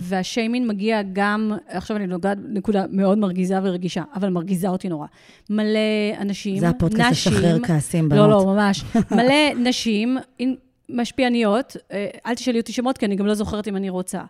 והשיימין מגיע גם, עכשיו אני נוגעת בנקודה מאוד מרגיזה ורגישה, אבל מרגיזה אותי נורא. מלא אנשים, זה הפודקאסט נשים, לשחרר כעסים, בנות. לא, לא, ממש. מלא נשים, משפיעניות, אה, אל תשאלי אותי שמות, כי אני גם לא זוכרת אם אני רוצה.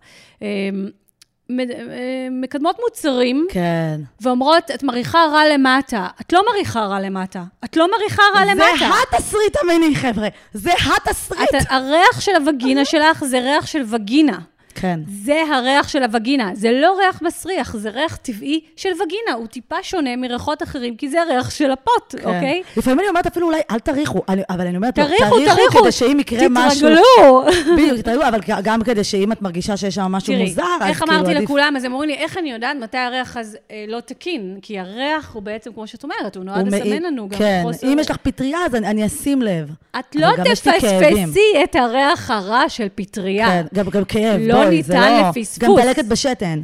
אה, מקדמות מוצרים, כן. ואומרות, את מריחה רע למטה. את לא מריחה רע למטה. את לא מריחה רע למטה. זה התסריט המיני, חבר'ה. זה התסריט. את, הריח של הווגינה שלך זה ריח של וגינה. כן. זה הריח של הווגינה. זה לא ריח מסריח, זה ריח טבעי של וגינה. הוא טיפה שונה מריחות אחרים, כי זה הריח של הפוט, כן. אוקיי? לפעמים אני אומרת אפילו אולי, אל תריחו, אני- אבל אני אומרת, לא, תריחו, תריחו. כדי שאם יקרה משהו... תתרגלו. בדיוק, תתרגלו, אבל גם כדי שאם את מרגישה שיש שם משהו תראי, מוזר, אז איך כאילו אמרתי עדיף... לכולם? אז הם אומרים לי, איך אני יודעת מתי הריח הזה אה, לא תקין? כי הריח הוא בעצם, כמו שאת אומרת, הוא נועד לסמן לנו גם כן, חוסר... אם יש לך פטריה, אז אני- אני אשים לב. את לא. תפספסי את הריח הרע של פטריה. כן, גם גם כאב, לא בואי, זה ניתן לא... לפספוס. גם דלקת בשתן.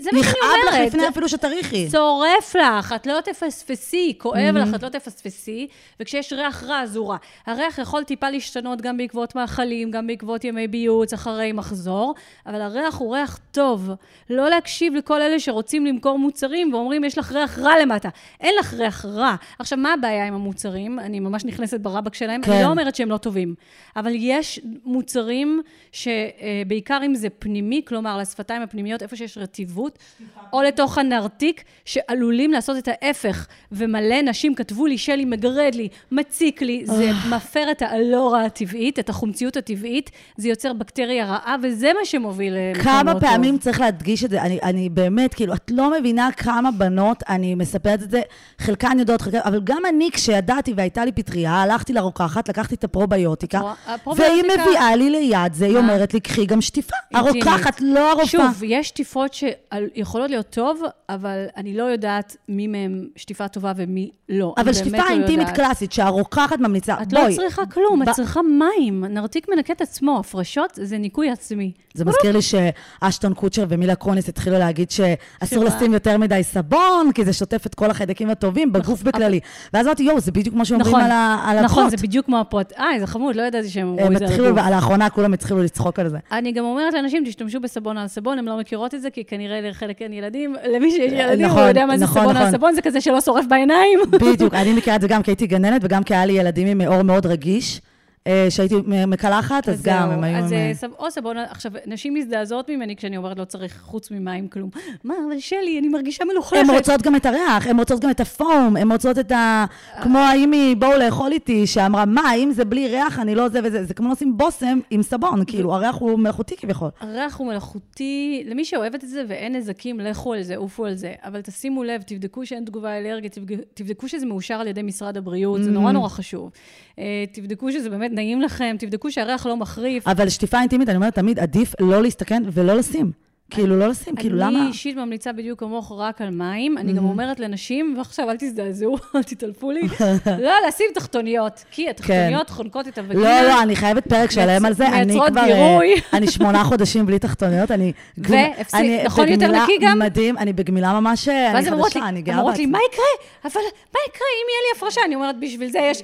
זה מה שאני יכאב לך אומרת. לפני אפילו שתריחי. צורף לך, את לא תפספסי, כואב לך, את לא תפספסי, וכשיש ריח רע, אז הוא רע. הריח יכול טיפה להשתנות גם בעקבות מאכלים, גם בעקבות ימי ביוץ, אחרי מחזור, אבל הריח הוא ריח טוב. לא להקשיב לכל אלה שרוצים למכור מוצרים ואומרים, יש לך ריח רע למטה. אין לך ריח רע. עכשיו, מה הבעיה עם המוצרים? אני ממש נכנסת ברבק שלהם. כן. אני לא אומרת שהם לא טובים, אבל יש מוצרים שבעיקר אם זה פנימי, כלומר, לשפתיים הפנימיות, איפה שיש רטיבות, או לתוך הנרתיק, שעלולים לעשות את ההפך. ומלא נשים כתבו לי, שלי, מגרד לי, מציק לי, זה מפר את האלורה הטבעית, את החומציות הטבעית, זה יוצר בקטריה רעה, וזה מה שמוביל למקום כמה לא טוב. פעמים צריך להדגיש את זה, אני, אני באמת, כאילו, את לא מבינה כמה בנות, אני מספרת את זה, חלקן יודעות, חלקן, אבל גם אני, כשידעתי והייתה לי פטריה, הלכתי לרוקחת, לקחתי את הפרוביוטיקה, הפרו- והיא מביאה לי ליד זה, היא? אומרת לי, קחי גם שטיפה. הרוקחת, לא הרופאה. שוב, יש שטיפות שיכולות להיות טוב, אבל אני לא יודעת מי מהן שטיפה טובה ומי לא. אבל שטיפה לא אינטימית יודעת. קלאסית, שהרוקחת ממליצה, את בואי. לא צריכה כלום, ב- את צריכה מים. נרתיק מנקה את עצמו, הפרשות זה ניקוי עצמי. זה מזכיר לי שאשטון קוצ'ר ומילה קרוניס התחילו להגיד שאסור שמה? לשים יותר מדי סבון, כי זה שוטף את כל החיידקים הטובים בגוף בכללי. ואז אמרתי, יואו, זה בדיוק כמו שאומרים נכון, על נכון, הפרוט. זה בדיוק כמו הפרוט. אה, איזה חמוד, לא ידעתי שהם אמרו את זה על התחילו, הגוף. לאחרונה כולם התחילו לצחוק על זה. אני גם אומרת לאנשים, תשתמשו בסבון על סבון, הן לא מכירות את זה, כי כנראה לחלק אין ילדים. למי שיש ילדים, נכון, הוא יודע מה זה נכון, סבון על נכון. סבון, זה כזה שלא שורף בעיניים. בדיוק, אני מכירה את זה גם כי הייתי גננת וגם כי היה לי ילדים עם עור מאוד רגיש. אה, שהייתי מקלחת, אז גם זהו, הם היו... אז עם, אה, אה, או סבונה, עכשיו, נשים מזדעזעות ממני כשאני אומרת לא צריך חוץ ממים כלום. מה, אבל שלי, אני מרגישה מלוכלכת. הן רוצות גם את הריח, הן רוצות גם את הפום, הן רוצות את ה... כמו האם היא בואו לאכול איתי, שאמרה, מה, אם זה בלי ריח, אני לא זה וזה. זה כמו לשים בושם עם סבון, כאילו, הריח הוא מלאכותי כביכול. הריח הוא מלאכותי, למי שאוהבת את זה ואין נזקים, לכו על זה, עופו על זה. אבל תשימו לב, תבדקו שאין תגובה אלרגית, תבדקו שזה מאושר על ידי משרד הבריאות, זה Mm. נורא נורא חשוב. אה, תבדקו שזה באמת נעים לכם, תבדקו שהריח לא מחריף. אבל שטיפה אינטימית, אני אומרת, תמיד עדיף לא להסתכן ולא לשים. כאילו, לא לשים, כאילו, למה? אני אישית ממליצה בדיוק כמוך רק על מים. אני גם אומרת לנשים, ועכשיו אל תזדעזעו, אל תטלפו לי, לא, לשים תחתוניות. כי התחתוניות חונקות את הווגינה. לא, לא, אני חייבת פרק שלם על זה. אני מייצרות. אה, גירוי. אני שמונה חודשים בלי תחתוניות, אני... והפסיק, אני נכון, יותר נקי גם? מדהים, אני בגמילה ממש... אה, אני ואז הן אומרות לי, חדשה, אני הן גאה אומרות לי, בעצמי. מה יקרה? אבל מה יקרה אם יהיה לי הפרשה? אני אומרת, בשביל זה יש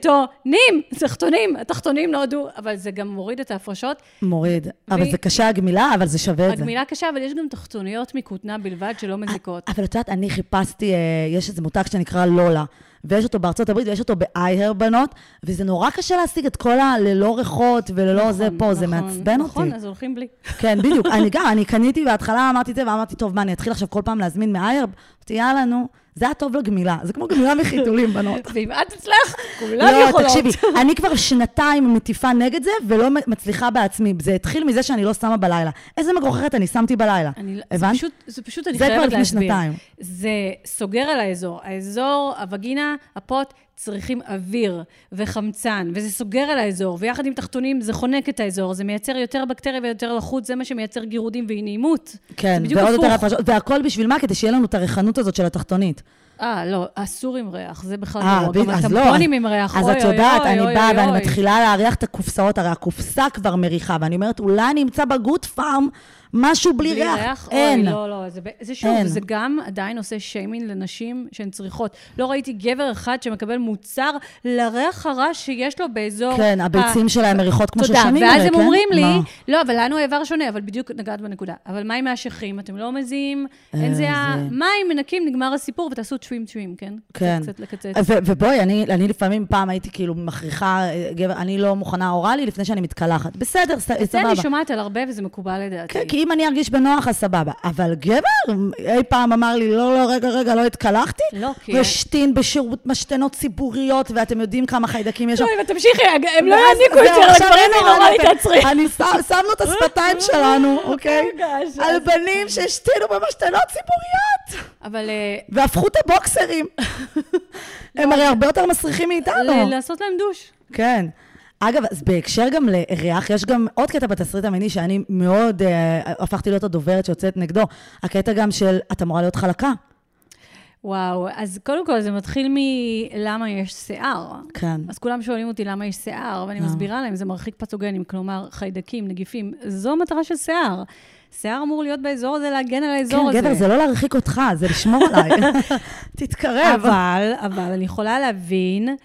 תחתונים, תחתונים, התחתונים נועדו, אבל זה גם מוריד את ההפרשות. מוריד. אבל זה קשה הגמילה, אבל זה שווה את זה. הגמילה קשה, אבל יש גם תחתוניות מכותנה בלבד שלא מזיקות. אבל את יודעת, אני חיפשתי, אה, יש איזה מותג שנקרא לולה, ויש אותו בארצות הברית, ויש אותו ב-iHair בנות, וזה נורא קשה להשיג את כל הללא ריחות וללא זה פה, זה נכון, מעצבן אותי. נכון, אז הולכים בלי. כן, בדיוק. אני גם, אני קניתי בהתחלה, אמרתי את זה, ואמרתי, טוב, מה, אני אתחיל עכשיו כל פעם להזמין מאייר? אמרתי, יאללה, נו, זה היה טוב לגמילה. זה כמו גמילה מחיתולים, בנות. ואם את תצלח, כולם לא, יכולות. תקשיבי, אני כבר שנתיים מטיפה נגד זה, ולא מצליחה בעצמי. זה התחיל מזה שאני לא שמה בלילה. איזה מגוחכת אני שמתי בלילה. אני, זה הבנת? פשוט, זה פשוט, אני זה כבר חייבת לפני להסביר. שנתיים. זה סוגר על האזור. האזור, הווגינה, הפוט, צריכים אוויר וחמצן, וזה סוגר על האזור, ויחד עם תחתונים זה חונק את האזור, זה מייצר יותר בקטריה ויותר לחות, זה מה שמייצר גירודים ואי נעימות. כן, זה בדיוק ועוד יותר הפוך. הפרשות, והכל בשביל מה? כדי שיהיה לנו את הריחנות הזאת של התחתונית. אה, לא, אסור עם ריח, זה בכלל אה. בדיוק, גם אז לא. הטמפונים עם ריח, אז אוי את אוי יודעת, אוי, אני אוי, באה אוי, ואני אוי. מתחילה להריח את הקופסאות, הרי הקופסה כבר מריחה, ואני אומרת, אולי אני אמצא בגוד פארם משהו בלי ריח. אין. אוי, לא, לא, זה, זה שוב, אין. זה גם עדיין עושה שיימינג לנשים שהן צריכות. לא ראיתי גבר אחד שמקבל מוצר לריח הרע שיש לו באזור... כן, הביצים שלהם מריחות כמו של תודה. ואז הם כן? אומרים לי, מה? לא, אבל לנו האיבר שונה, אבל בדיוק נגעת בנקודה. אבל מים מהשכים, אתם לא מזיעים, אין אה, זה זה- ה... מים מנקים, נגמר הסיפור, ותעשו טווים טווים, כן? כן. קצת לקצץ. ובואי, אני, אני לפעמים פעם הייתי כאילו מכריחה אה, גבר, אני לא מוכנה אוראלי לפני שאני מתקלחת. בסדר, ס- את זה אני סבבה. שומעת על הרבה, וזה מקובל לדעתי. כן, כי אם אני ארגיש בנוח, אז סבבה. אבל גבר, אי פעם אמר לי, לא, לא, רגע, רגע, לא התקלחתי? לא, כי... השתין בשירות משתנות ציבוריות, ואתם יודעים כמה חיידקים יש שם. לא, אם תמשיכי, הם לא יעניקו יותר עכשיו לגברים, לנו- להתעצרי. אני שמנו את השפתיים שלנו, אוקיי? על בנים שהשתינו במשתנות ציבוריות, אבל אה, והפכו את הבוקסרים. הם הרי הרבה יותר מסריחים מאיתנו. לעשות להם דוש. כן. אגב, אז בהקשר גם לריח, יש גם עוד קטע בתסריט המיני שאני מאוד אה, הפכתי להיות הדוברת שיוצאת נגדו. הקטע גם של, את אמורה להיות חלקה. וואו, אז קודם כל זה מתחיל מלמה יש שיער. כן. אז כולם שואלים אותי למה יש שיער, ואני אה. מסבירה להם, זה מרחיק פתוגנים, כלומר, חיידקים, נגיפים, זו המטרה של שיער. שיער אמור להיות באזור הזה, להגן על האזור כן, הזה. גבר, זה לא להרחיק אותך, זה לשמור עליי. תתקרב. אבל, אבל אני יכולה להבין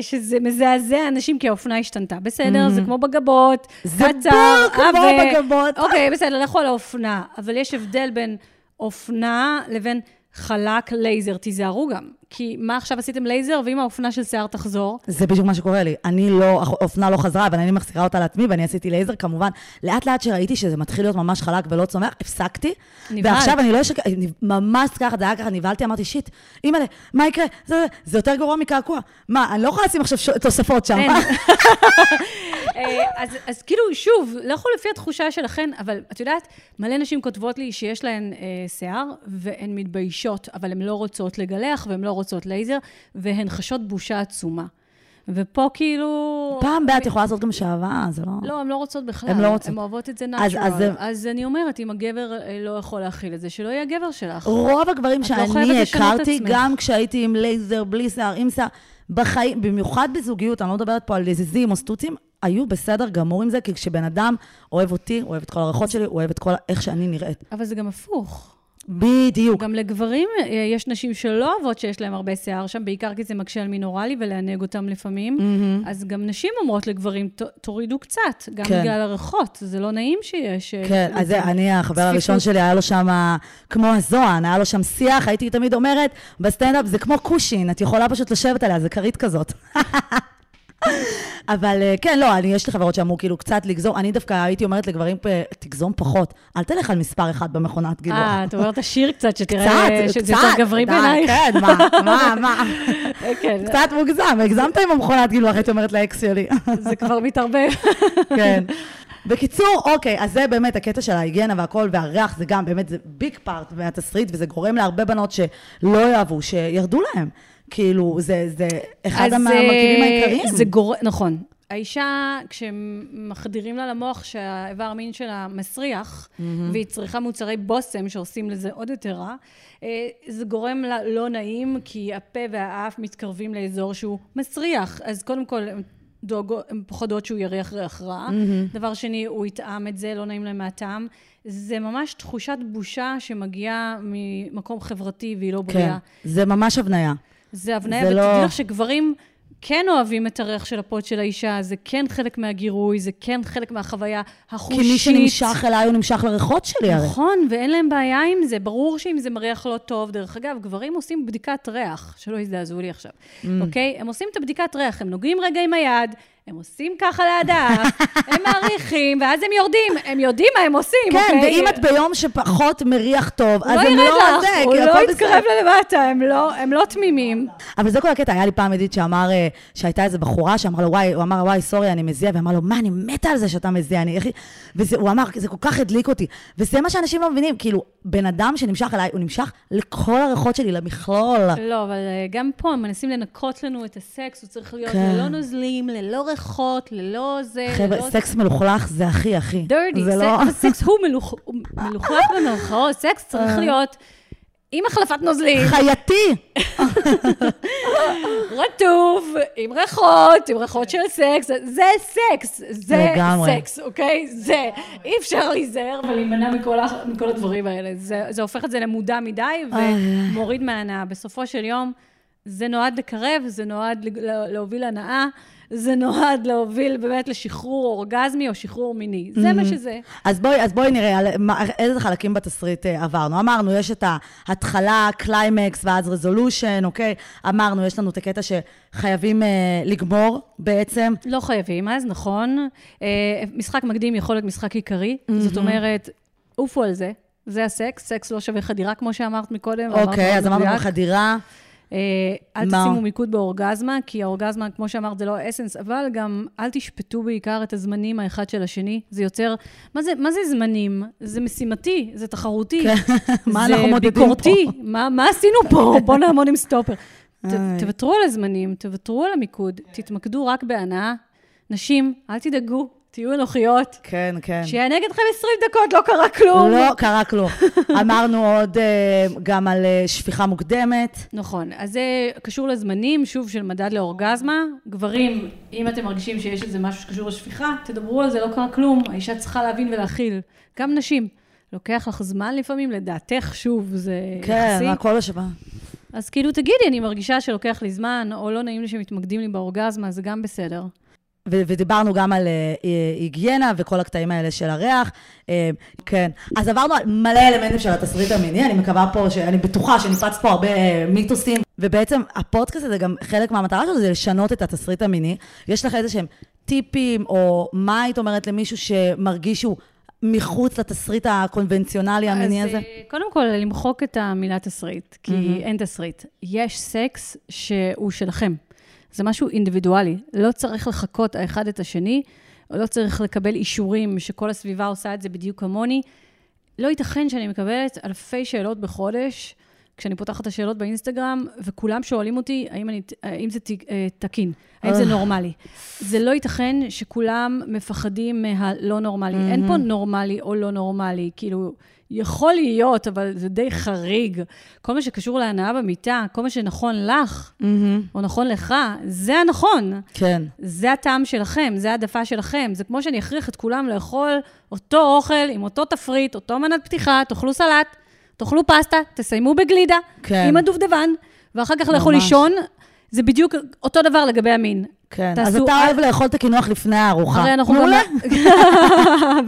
שזה מזעזע אנשים כי האופנה השתנתה. בסדר, זה כמו בגבות, זה קצר, כמו עבה. בגבות. אוקיי, בסדר, לכו על האופנה. אבל יש הבדל בין אופנה לבין חלק לייזר. תיזהרו גם. כי מה עכשיו עשיתם לייזר, ואם האופנה של שיער תחזור? זה בדיוק מה שקורה לי. אני לא, האופנה לא חזרה, אבל אני מחזירה אותה לעצמי, ואני עשיתי לייזר, כמובן. לאט לאט שראיתי שזה מתחיל להיות ממש חלק ולא צומח, הפסקתי. נבהלת. ועכשיו אני לא אשקר, ממש ככה, זה היה ככה, נבהלתי, אמרתי, שיט, אימא'לה, מה יקרה? זה, זה יותר גרוע מקעקוע. מה, אני לא יכולה לשים עכשיו ש- תוספות שם. אין. אה, אז, אז כאילו, שוב, לכו לפי התחושה שלכן, אבל את יודעת, מלא נשים כותבות לי שיש להן אה, שיער, והן מתביישות, אבל הן לא רוצות לגלח, והן לא רוצות לייזר, והן חשות בושה עצומה. ופה כאילו... פעם בעת יכולה לעשות גם שעווה, זה לא... לא, הן לא רוצות בכלל. הן לא רוצות. הן אוהבות את זה נאצ'רל. אז אז, אז אני אומרת, אם הגבר אה, לא יכול להכיל את זה, שלא יהיה גבר שלך. רוב הגברים את לא שאני את הכרתי. גם כשהייתי עם לייזר, בלי שיער, עם שיער, בחיים, במיוחד בזוגיות, אני לא מדברת פה על זיזים או סטוצים, היו בסדר גמור עם זה, כי כשבן אדם אוהב אותי, אוהב את כל הריחות שלי, אוהב את כל איך שאני נראית. אבל זה גם הפוך. בדיוק. גם לגברים, אה, יש נשים שלא אוהבות שיש להם הרבה שיער שם, בעיקר כי זה מקשה על מינורלי ולענג אותם לפעמים. אז גם נשים אומרות לגברים, "ת- תורידו קצת, גם כן. בגלל הריחות. זה לא נעים שיש... אה, כן, אז זה, אני, החבר צפיפות. הראשון שלי, היה לו שם, כמו הזוהן, היה לו שם שיח, הייתי תמיד אומרת, בסטנדאפ זה כמו קושין, את יכולה פשוט לשבת עליה, זה כרית כזאת. אבל אה, כן, לא, אני, יש לי חברות שאמרו כאילו קצת לגזום, אני דווקא הייתי אומרת לגברים, תגזום פחות, אל תלך על מספר אחד במכונת גילוח. אה, את אומרת השיר קצת, שתראה שזה יותר גברי בעינייך. כן, מה, מה, מה, כן, קצת מוגזם, הגזמת עם המכונת גילוח, הייתי אומרת לאקס שלי. זה כבר מתערבב. כן. בקיצור, אוקיי, אז זה באמת הקטע של ההיגיינה והכל, והריח זה גם באמת, זה ביג פארט מהתסריט, וזה גורם להרבה בנות שלא יאהבו, שירדו להם. כאילו, זה, זה אחד אז, המרכיבים אה, העיקריים. זה גור... נכון. האישה, כשמחדירים לה למוח שהאיבר המין שלה מסריח, והיא צריכה מוצרי בושם שעושים לזה עוד יותר רע, אה, זה גורם לה לא נעים, כי הפה והאף מתקרבים לאזור שהוא מסריח. אז קודם כל, הן דואגות, הן פוחדות שהוא יריח ריח רע. דבר שני, הוא יטעם את זה, לא נעים להם מהטעם. זה ממש תחושת בושה שמגיעה ממקום חברתי והיא לא בריאה. כן, זה ממש הבניה. זה הבניה, זה ותדעי לא- לך שגברים כן אוהבים את הריח של הפוד של האישה, זה כן חלק מהגירוי, זה כן חלק מהחוויה כי החושית. מי שנמשך אליי, הוא נמשך לריחות שלי הרי. נכון, ואין להם בעיה עם זה. ברור שאם זה מריח לא טוב, דרך אגב, גברים עושים בדיקת ריח, שלא יזדעזעו לי עכשיו, Mm. אוקיי? הם עושים את הבדיקת ריח, הם נוגעים רגע עם היד, הם עושים ככה לידך, הם מעריכים, ואז הם יורדים, הם יודעים מה הם עושים, כן, אוקיי? ואם את ביום שפחות מריח טוב, הוא אז לא הם ירד לא לך, זה, הוא לא יתקרב. ללמטה, הם לא- הם לא תמימים. אבל זה כל הקטע, היה לי פעם ידיד שאמר, אה, שהייתה איזו בחורה שאמרה לו, וואי, הוא אמר, וואי, סורי, אני מזיע, ואמר לו, מה, אני מתה על זה שאתה מזיע, אני, איך... והוא אמר, זה כל כך הדליק אותי. וזה מה שאנשים לא מבינים, כאילו, בן אדם שנמשך אליי, הוא נמשך לכל הריחות שלי, למכלול. לא, אבל אה, גם פה הם מנסים לנקות לנו את הסקס, הוא צריך להיות כן. ללא נוזלים, ללא ריחות, ללא זה, חבר'ה, ללא... סקס מלוכלך זה הכי, הכי. dirty, זה סקס, לא... אבל סקס הוא מלוכ- מלוכלך במרכאות, סקס צריך אה. להיות עם החלפת נוזלים, חייתי. רטוב, עם ריחות, עם ריחות של סקס, זה סקס, זה לגמרי. סקס, אוקיי? זה. אי אפשר להיזהר ולהימנע מכל מכל הדברים האלה. זה זה הופך את זה למודע מדי ומוריד מההנאה. בסופו של יום, זה נועד לקרב, זה נועד להוביל הנאה. זה נועד להוביל באמת לשחרור אורגזמי או שחרור מיני. זה מה שזה. אז בואי, אז בואי נראה על מה, איזה חלקים בתסריט אה, עברנו. אמרנו, יש את ההתחלה, קליימקס, ואז resolution, אוקיי? אמרנו, יש לנו את הקטע שחייבים אה, לגמור בעצם. לא חייבים, אז נכון. אה, משחק מקדים יכול להיות משחק עיקרי, זאת אומרת, עופו על זה. זה הסקס, סקס לא שווה חדירה, כמו שאמרת מקודם. אוקיי, מאוד אז אמרנו מדויק. אה, אל מה? תשימו מיקוד באורגזמה, כי האורגזמה, כמו שאמרת, זה לא האסנס, אבל גם אל תשפטו בעיקר את הזמנים האחד של השני. זה יוצר... מה זה, מה זה זמנים? זה משימתי, זה תחרותי. כן. מה אנחנו מודדים זה ביקורתי. מה, מה עשינו פה? בואו נעמוד עם סטופר. ת. תוותרו על הזמנים, תוותרו על המיקוד, תתמקדו רק בהנאה. נשים, אל תדאגו, תהיו אנוכיות. כן, כן. שיענג אתכם 20 דקות, לא קרה כלום. לא קרה כלום. אמרנו עוד אה, גם על אה, שפיכה מוקדמת. נכון, אז זה קשור לזמנים, שוב, של מדד לאורגזמה. גברים, אם אתם מרגישים שיש איזה משהו שקשור לשפיכה, תדברו על זה, לא קרה כלום. האישה צריכה להבין ולהכיל. גם נשים. לוקח לך זמן לפעמים, לדעתך, שוב, זה כן, יחסי. הכל השוואה. אז כאילו, תגידי, אני מרגישה שלוקח לי זמן, או לא נעים לי שמתמקדים לי באורגזמה, זה גם בסדר. ו- ודיברנו גם על אה, אה, היגיינה וכל הקטעים האלה של הריח. אה, כן. אז עברנו על מלא אלמנטים של התסריט המיני, אני מקווה פה, שאני בטוחה שנפרץ פה הרבה מיתוסים, ובעצם הפודקאסט הזה גם חלק מהמטרה שלו זה לשנות את התסריט המיני. יש לך איזה שהם טיפים, או מה היית אומרת למישהו שמרגיש שהוא מחוץ לתסריט הקונבנציונלי המיני אז הזה? אה, קודם כל, למחוק את המילה תסריט, כי אין תסריט. יש סקס שהוא שלכם. זה משהו אינדיבידואלי. לא צריך לחקות האחד את השני, או לא צריך לקבל אישורים שכל הסביבה עושה את זה בדיוק כמוני. לא ייתכן שאני מקבלת אלפי שאלות בחודש, כשאני פותחת את השאלות באינסטגרם, וכולם שואלים אותי האם, אני, האם זה אה, תקין, האם זה נורמלי. זה לא ייתכן שכולם מפחדים מהלא נורמלי. אין פה נורמלי או לא נורמלי, כאילו, יכול להיות, אבל זה די חריג. כל מה שקשור להנאה במיטה, כל מה שנכון לך, או נכון לך, זה הנכון. כן. זה הטעם שלכם, זה העדפה שלכם. זה כמו שאני אכריח את כולם לאכול אותו אוכל עם אותו תפריט, אותו מנת פתיחה, תאכלו סלט, תאכלו פסטה, תסיימו בגלידה, כן. עם הדובדבן, ואחר כך לכו. לישון. זה בדיוק אותו דבר לגבי המין. כן. אז אתה אוהב לאכול את הקינוח לפני הארוחה. הרי אנחנו. מעולה.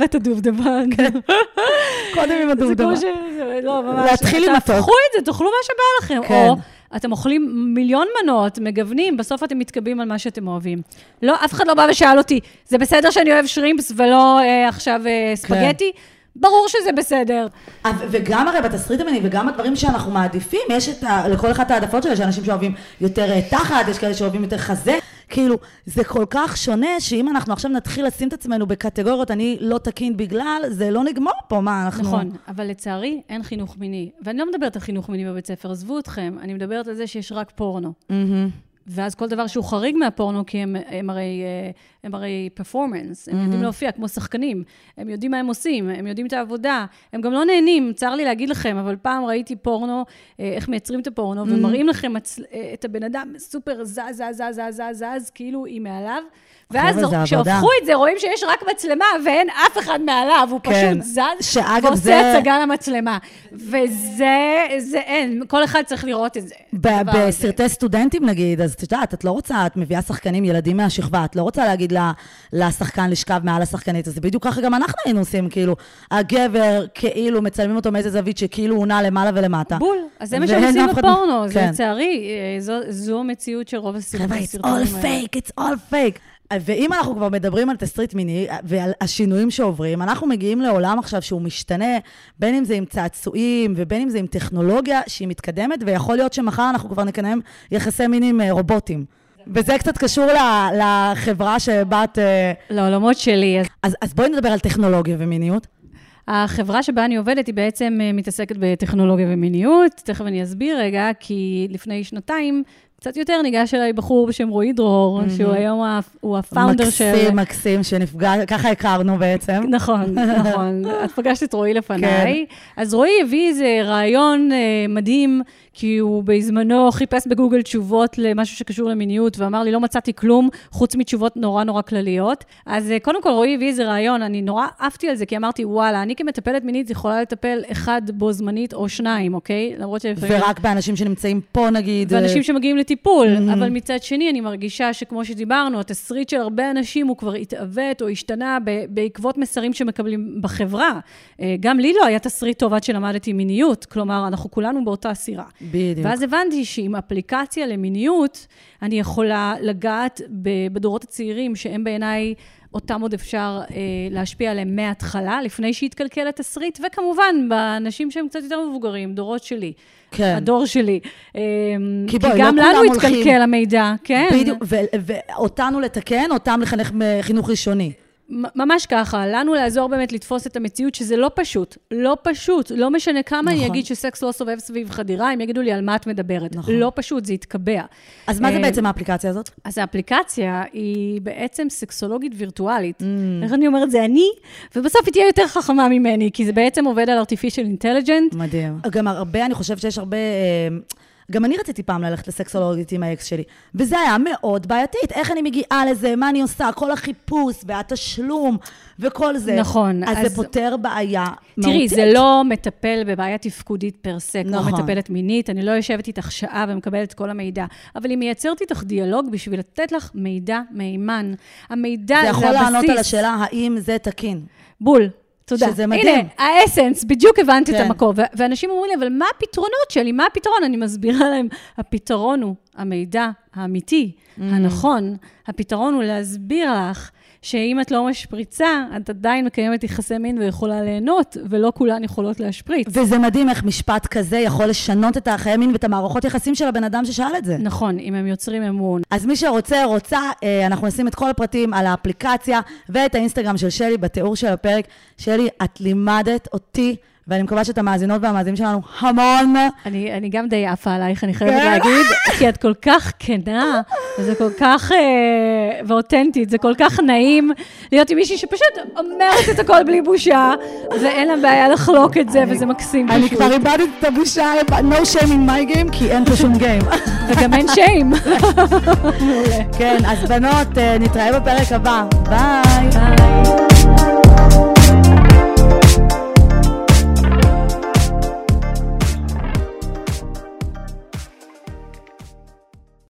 ואת הדובדבן. קודם עם זה הדובדבן. כמו ש... זה- לא, ממש. להתחיל עם הטוב. תהפכו את זה, תאכלו מה שבא לכם. כן. או אתם אוכלים מיליון מנות, מגוונים, בסוף אתם מתקבעים על מה שאתם אוהבים. לא, אף אחד לא בא ושאל אותי, זה בסדר שאני אוהב שרימפס ולא אה, עכשיו אה, ספגטי? ברור שזה בסדר. וגם הרי בתסריט המיני וגם הדברים שאנחנו מעדיפים, יש את ה... לכל אחד העדפות שלו, יש אנשים שאוהבים יותר אה, תחת, יש כאלה שאוהבים יותר חזה. כאילו, זה כל כך שונה, שאם אנחנו עכשיו נתחיל לשים את עצמנו בקטגוריות, אני לא תקין בגלל, זה לא נגמור פה, מה אנחנו... נכון, אבל לצערי אין חינוך מיני. ואני לא מדברת על חינוך מיני בבית ספר, עזבו אתכם, אני מדברת על זה שיש רק פורנו. מהמם. ואז כל דבר שהוא חריג מהפורנו, כי הם, הם הרי, אה, הם הרי פרפורמנס, הם יודעים להופיע כמו שחקנים, הם יודעים מה הם עושים, הם יודעים את העבודה, הם גם לא נהנים, צר לי להגיד לכם, אבל פעם ראיתי פורנו, אה, איך מייצרים את הפורנו, ומראים לכם מצ- אה, את הבן אדם סופר זז, זז, זז, זז, זז, זז, כאילו היא מעליו. ואז זה כשהפכו. את זה, רואים שיש רק מצלמה ואין אף אחד מעליו, הוא כן. פשוט זז שאגב, ועושה זה- הצגה למצלמה. וזה, זה אין, כל אחד צריך לראות את זה. בסרטי סטודנטים נגיד, אז את יודעת, את לא רוצה, את מביאה שחקנים, ילדים מהשכבה, את לא רוצה להגיד לשחקן לשכב מעל השחקנית, אז זה בדיוק ככה גם אנחנו היינו עושים, כאילו, הגבר, כאילו, מצלמים אותו מאיזה זווית שכאילו הוא נע למעלה ולמטה. בול. אז זה מה שהם עושים בפורנו, זה כן. לצערי, אה, זו- זו המציאות של רוב הסרטונים חבר'ה, it's האלה. all fake, it's all fake. ואם אנחנו כבר מדברים על תסריט מיני ועל השינויים שעוברים, אנחנו מגיעים לעולם עכשיו שהוא משתנה, בין אם זה עם צעצועים ובין אם זה עם טכנולוגיה שהיא מתקדמת, ויכול להיות שמחר אנחנו כבר נקיים יחסי מין עם אה, רובוטים. וזה קצת קשור ל- לחברה שבה את... אה, לעולמות שלי. אז אז, אז בואי נדבר על טכנולוגיה ומיניות. החברה שבה אני עובדת היא בעצם אה, מתעסקת בטכנולוגיה ומיניות. תכף אני אסביר רגע, כי לפני שנתיים, קצת יותר ניגש אליי בחור בשם רועי דרור, שהוא היום ה- הוא הפאונדר של... מקסים, מקסים, שנפגע, ככה הכרנו בעצם. נכון, נכון. את פגשת את רועי לפניי. כן. אז רועי הביא איזה רעיון אה, מדהים, כי הוא בזמנו חיפש בגוגל תשובות למשהו שקשור למיניות, ואמר לי, לא מצאתי כלום, חוץ מתשובות נורא נורא כלליות. אז אה, קודם כל, רועי הביא איזה רעיון, אני נורא עפתי על זה, כי אמרתי, וואלה, אני כמטפלת מינית יכולה לטפל אחד בו זמנית או שניים, אוקיי? למרות שלפעמים... ורק באנשים שנמצאים פה, נגיד. ואנשים שמגיעים לטיפול, אבל מצד שני, אני מרגישה שכמו שדיברנו, התסריט של הרבה אנשים הוא כבר התעוות או השתנה בעקבות מסרים שמקבלים בחברה. אה, גם לי לא היה תסריט טוב עד שלמדתי מיניות, כלומר, אנחנו כולנו באותה סירה. בדיוק. ואז הבנתי שעם אפליקציה למיניות, אני יכולה לגעת בדורות הצעירים, שהם בעיניי... אותם עוד אפשר אה, להשפיע עליהם מההתחלה, לפני שהתקלקל התסריט, וכמובן, באנשים שהם קצת יותר מבוגרים, דורות שלי. כן. הדור שלי. אה, כי כי בואי, גם לא לנו התקלקל הולכים. המידע, כן. בדיוק, ואותנו לתקן, אותם לחנך בחינוך ראשוני. ממש ככה, לנו לעזור באמת לתפוס את המציאות, שזה לא פשוט. לא פשוט. לא משנה כמה אני נכון. אגיד שסקס לא סובב סביב חדירה, הם יגידו לי על מה את מדברת. נכון. לא פשוט, זה יתקבע. אז מה זה אה, בעצם האפליקציה הזאת? אז האפליקציה היא בעצם סקסולוגית וירטואלית. Mm. איך אני אומרת? זה אני, ובסוף היא תהיה יותר חכמה ממני, כי זה בעצם עובד על artificial intelligent. מדהים. גם הרבה, אני חושבת שיש הרבה... גם אני רציתי פעם ללכת לסקסולוגית עם האקס שלי, וזה היה מאוד בעייתית. איך אני מגיעה לזה, מה אני עושה, כל החיפוש והתשלום וכל זה. נכון, אז, אז- זה פותר בעיה מהותית. תראי, זה לא מטפל בבעיה תפקודית פר סה, כמו נכון. מטפלת מינית, אני לא יושבת איתך שעה ומקבלת כל המידע, אבל היא מייצרת איתך דיאלוג בשביל לתת לך מידע מהימן. המידע זה זה יכול הבסיס. לענות על השאלה האם זה תקין. בול. תודה. שזה מדהים. הנה, האסנס, בדיוק הבנתי כן. את המקור. ואנשים אומרים לי, אבל מה הפתרונות שלי? מה הפתרון? אני מסבירה להם, הפתרון הוא המידע האמיתי, Mm. הנכון. הפתרון הוא להסביר לך שאם את לא משפריצה, את עדיין מקיימת יחסי מין ויכולה ליהנות, ולא כולן יכולות להשפריץ. וזה מדהים איך משפט כזה יכול לשנות את החיי מין ואת המערכות יחסים של הבן אדם ששאל את זה. נכון, אם הם יוצרים אמון. אז מי שרוצה, רוצה, אה, אנחנו נשים את כל הפרטים על האפליקציה ואת האינסטגרם של שלי בתיאור של הפרק. שלי, את לימדת אותי, ואני מקווה שאת המאזינות והמאזינים שלנו המון. אני, אני גם די עפה עלייך, אני חייבת כן? להגיד, כי את כל כך כנה, וזה כל כך, אה, ואותנטית, זה כל כך נעים להיות עם מישהי שפשוט אומרת את הכל בלי בושה, ואין לה בעיה לחלוק את זה, וזה מקסים אני פשוט. כבר איבדתי את הבושה, no shame in my game, כי אין פה שום גיים. וגם אין שיים. כן, אז בנות, אה, נתראה בפרק הבא. ביי. ביי.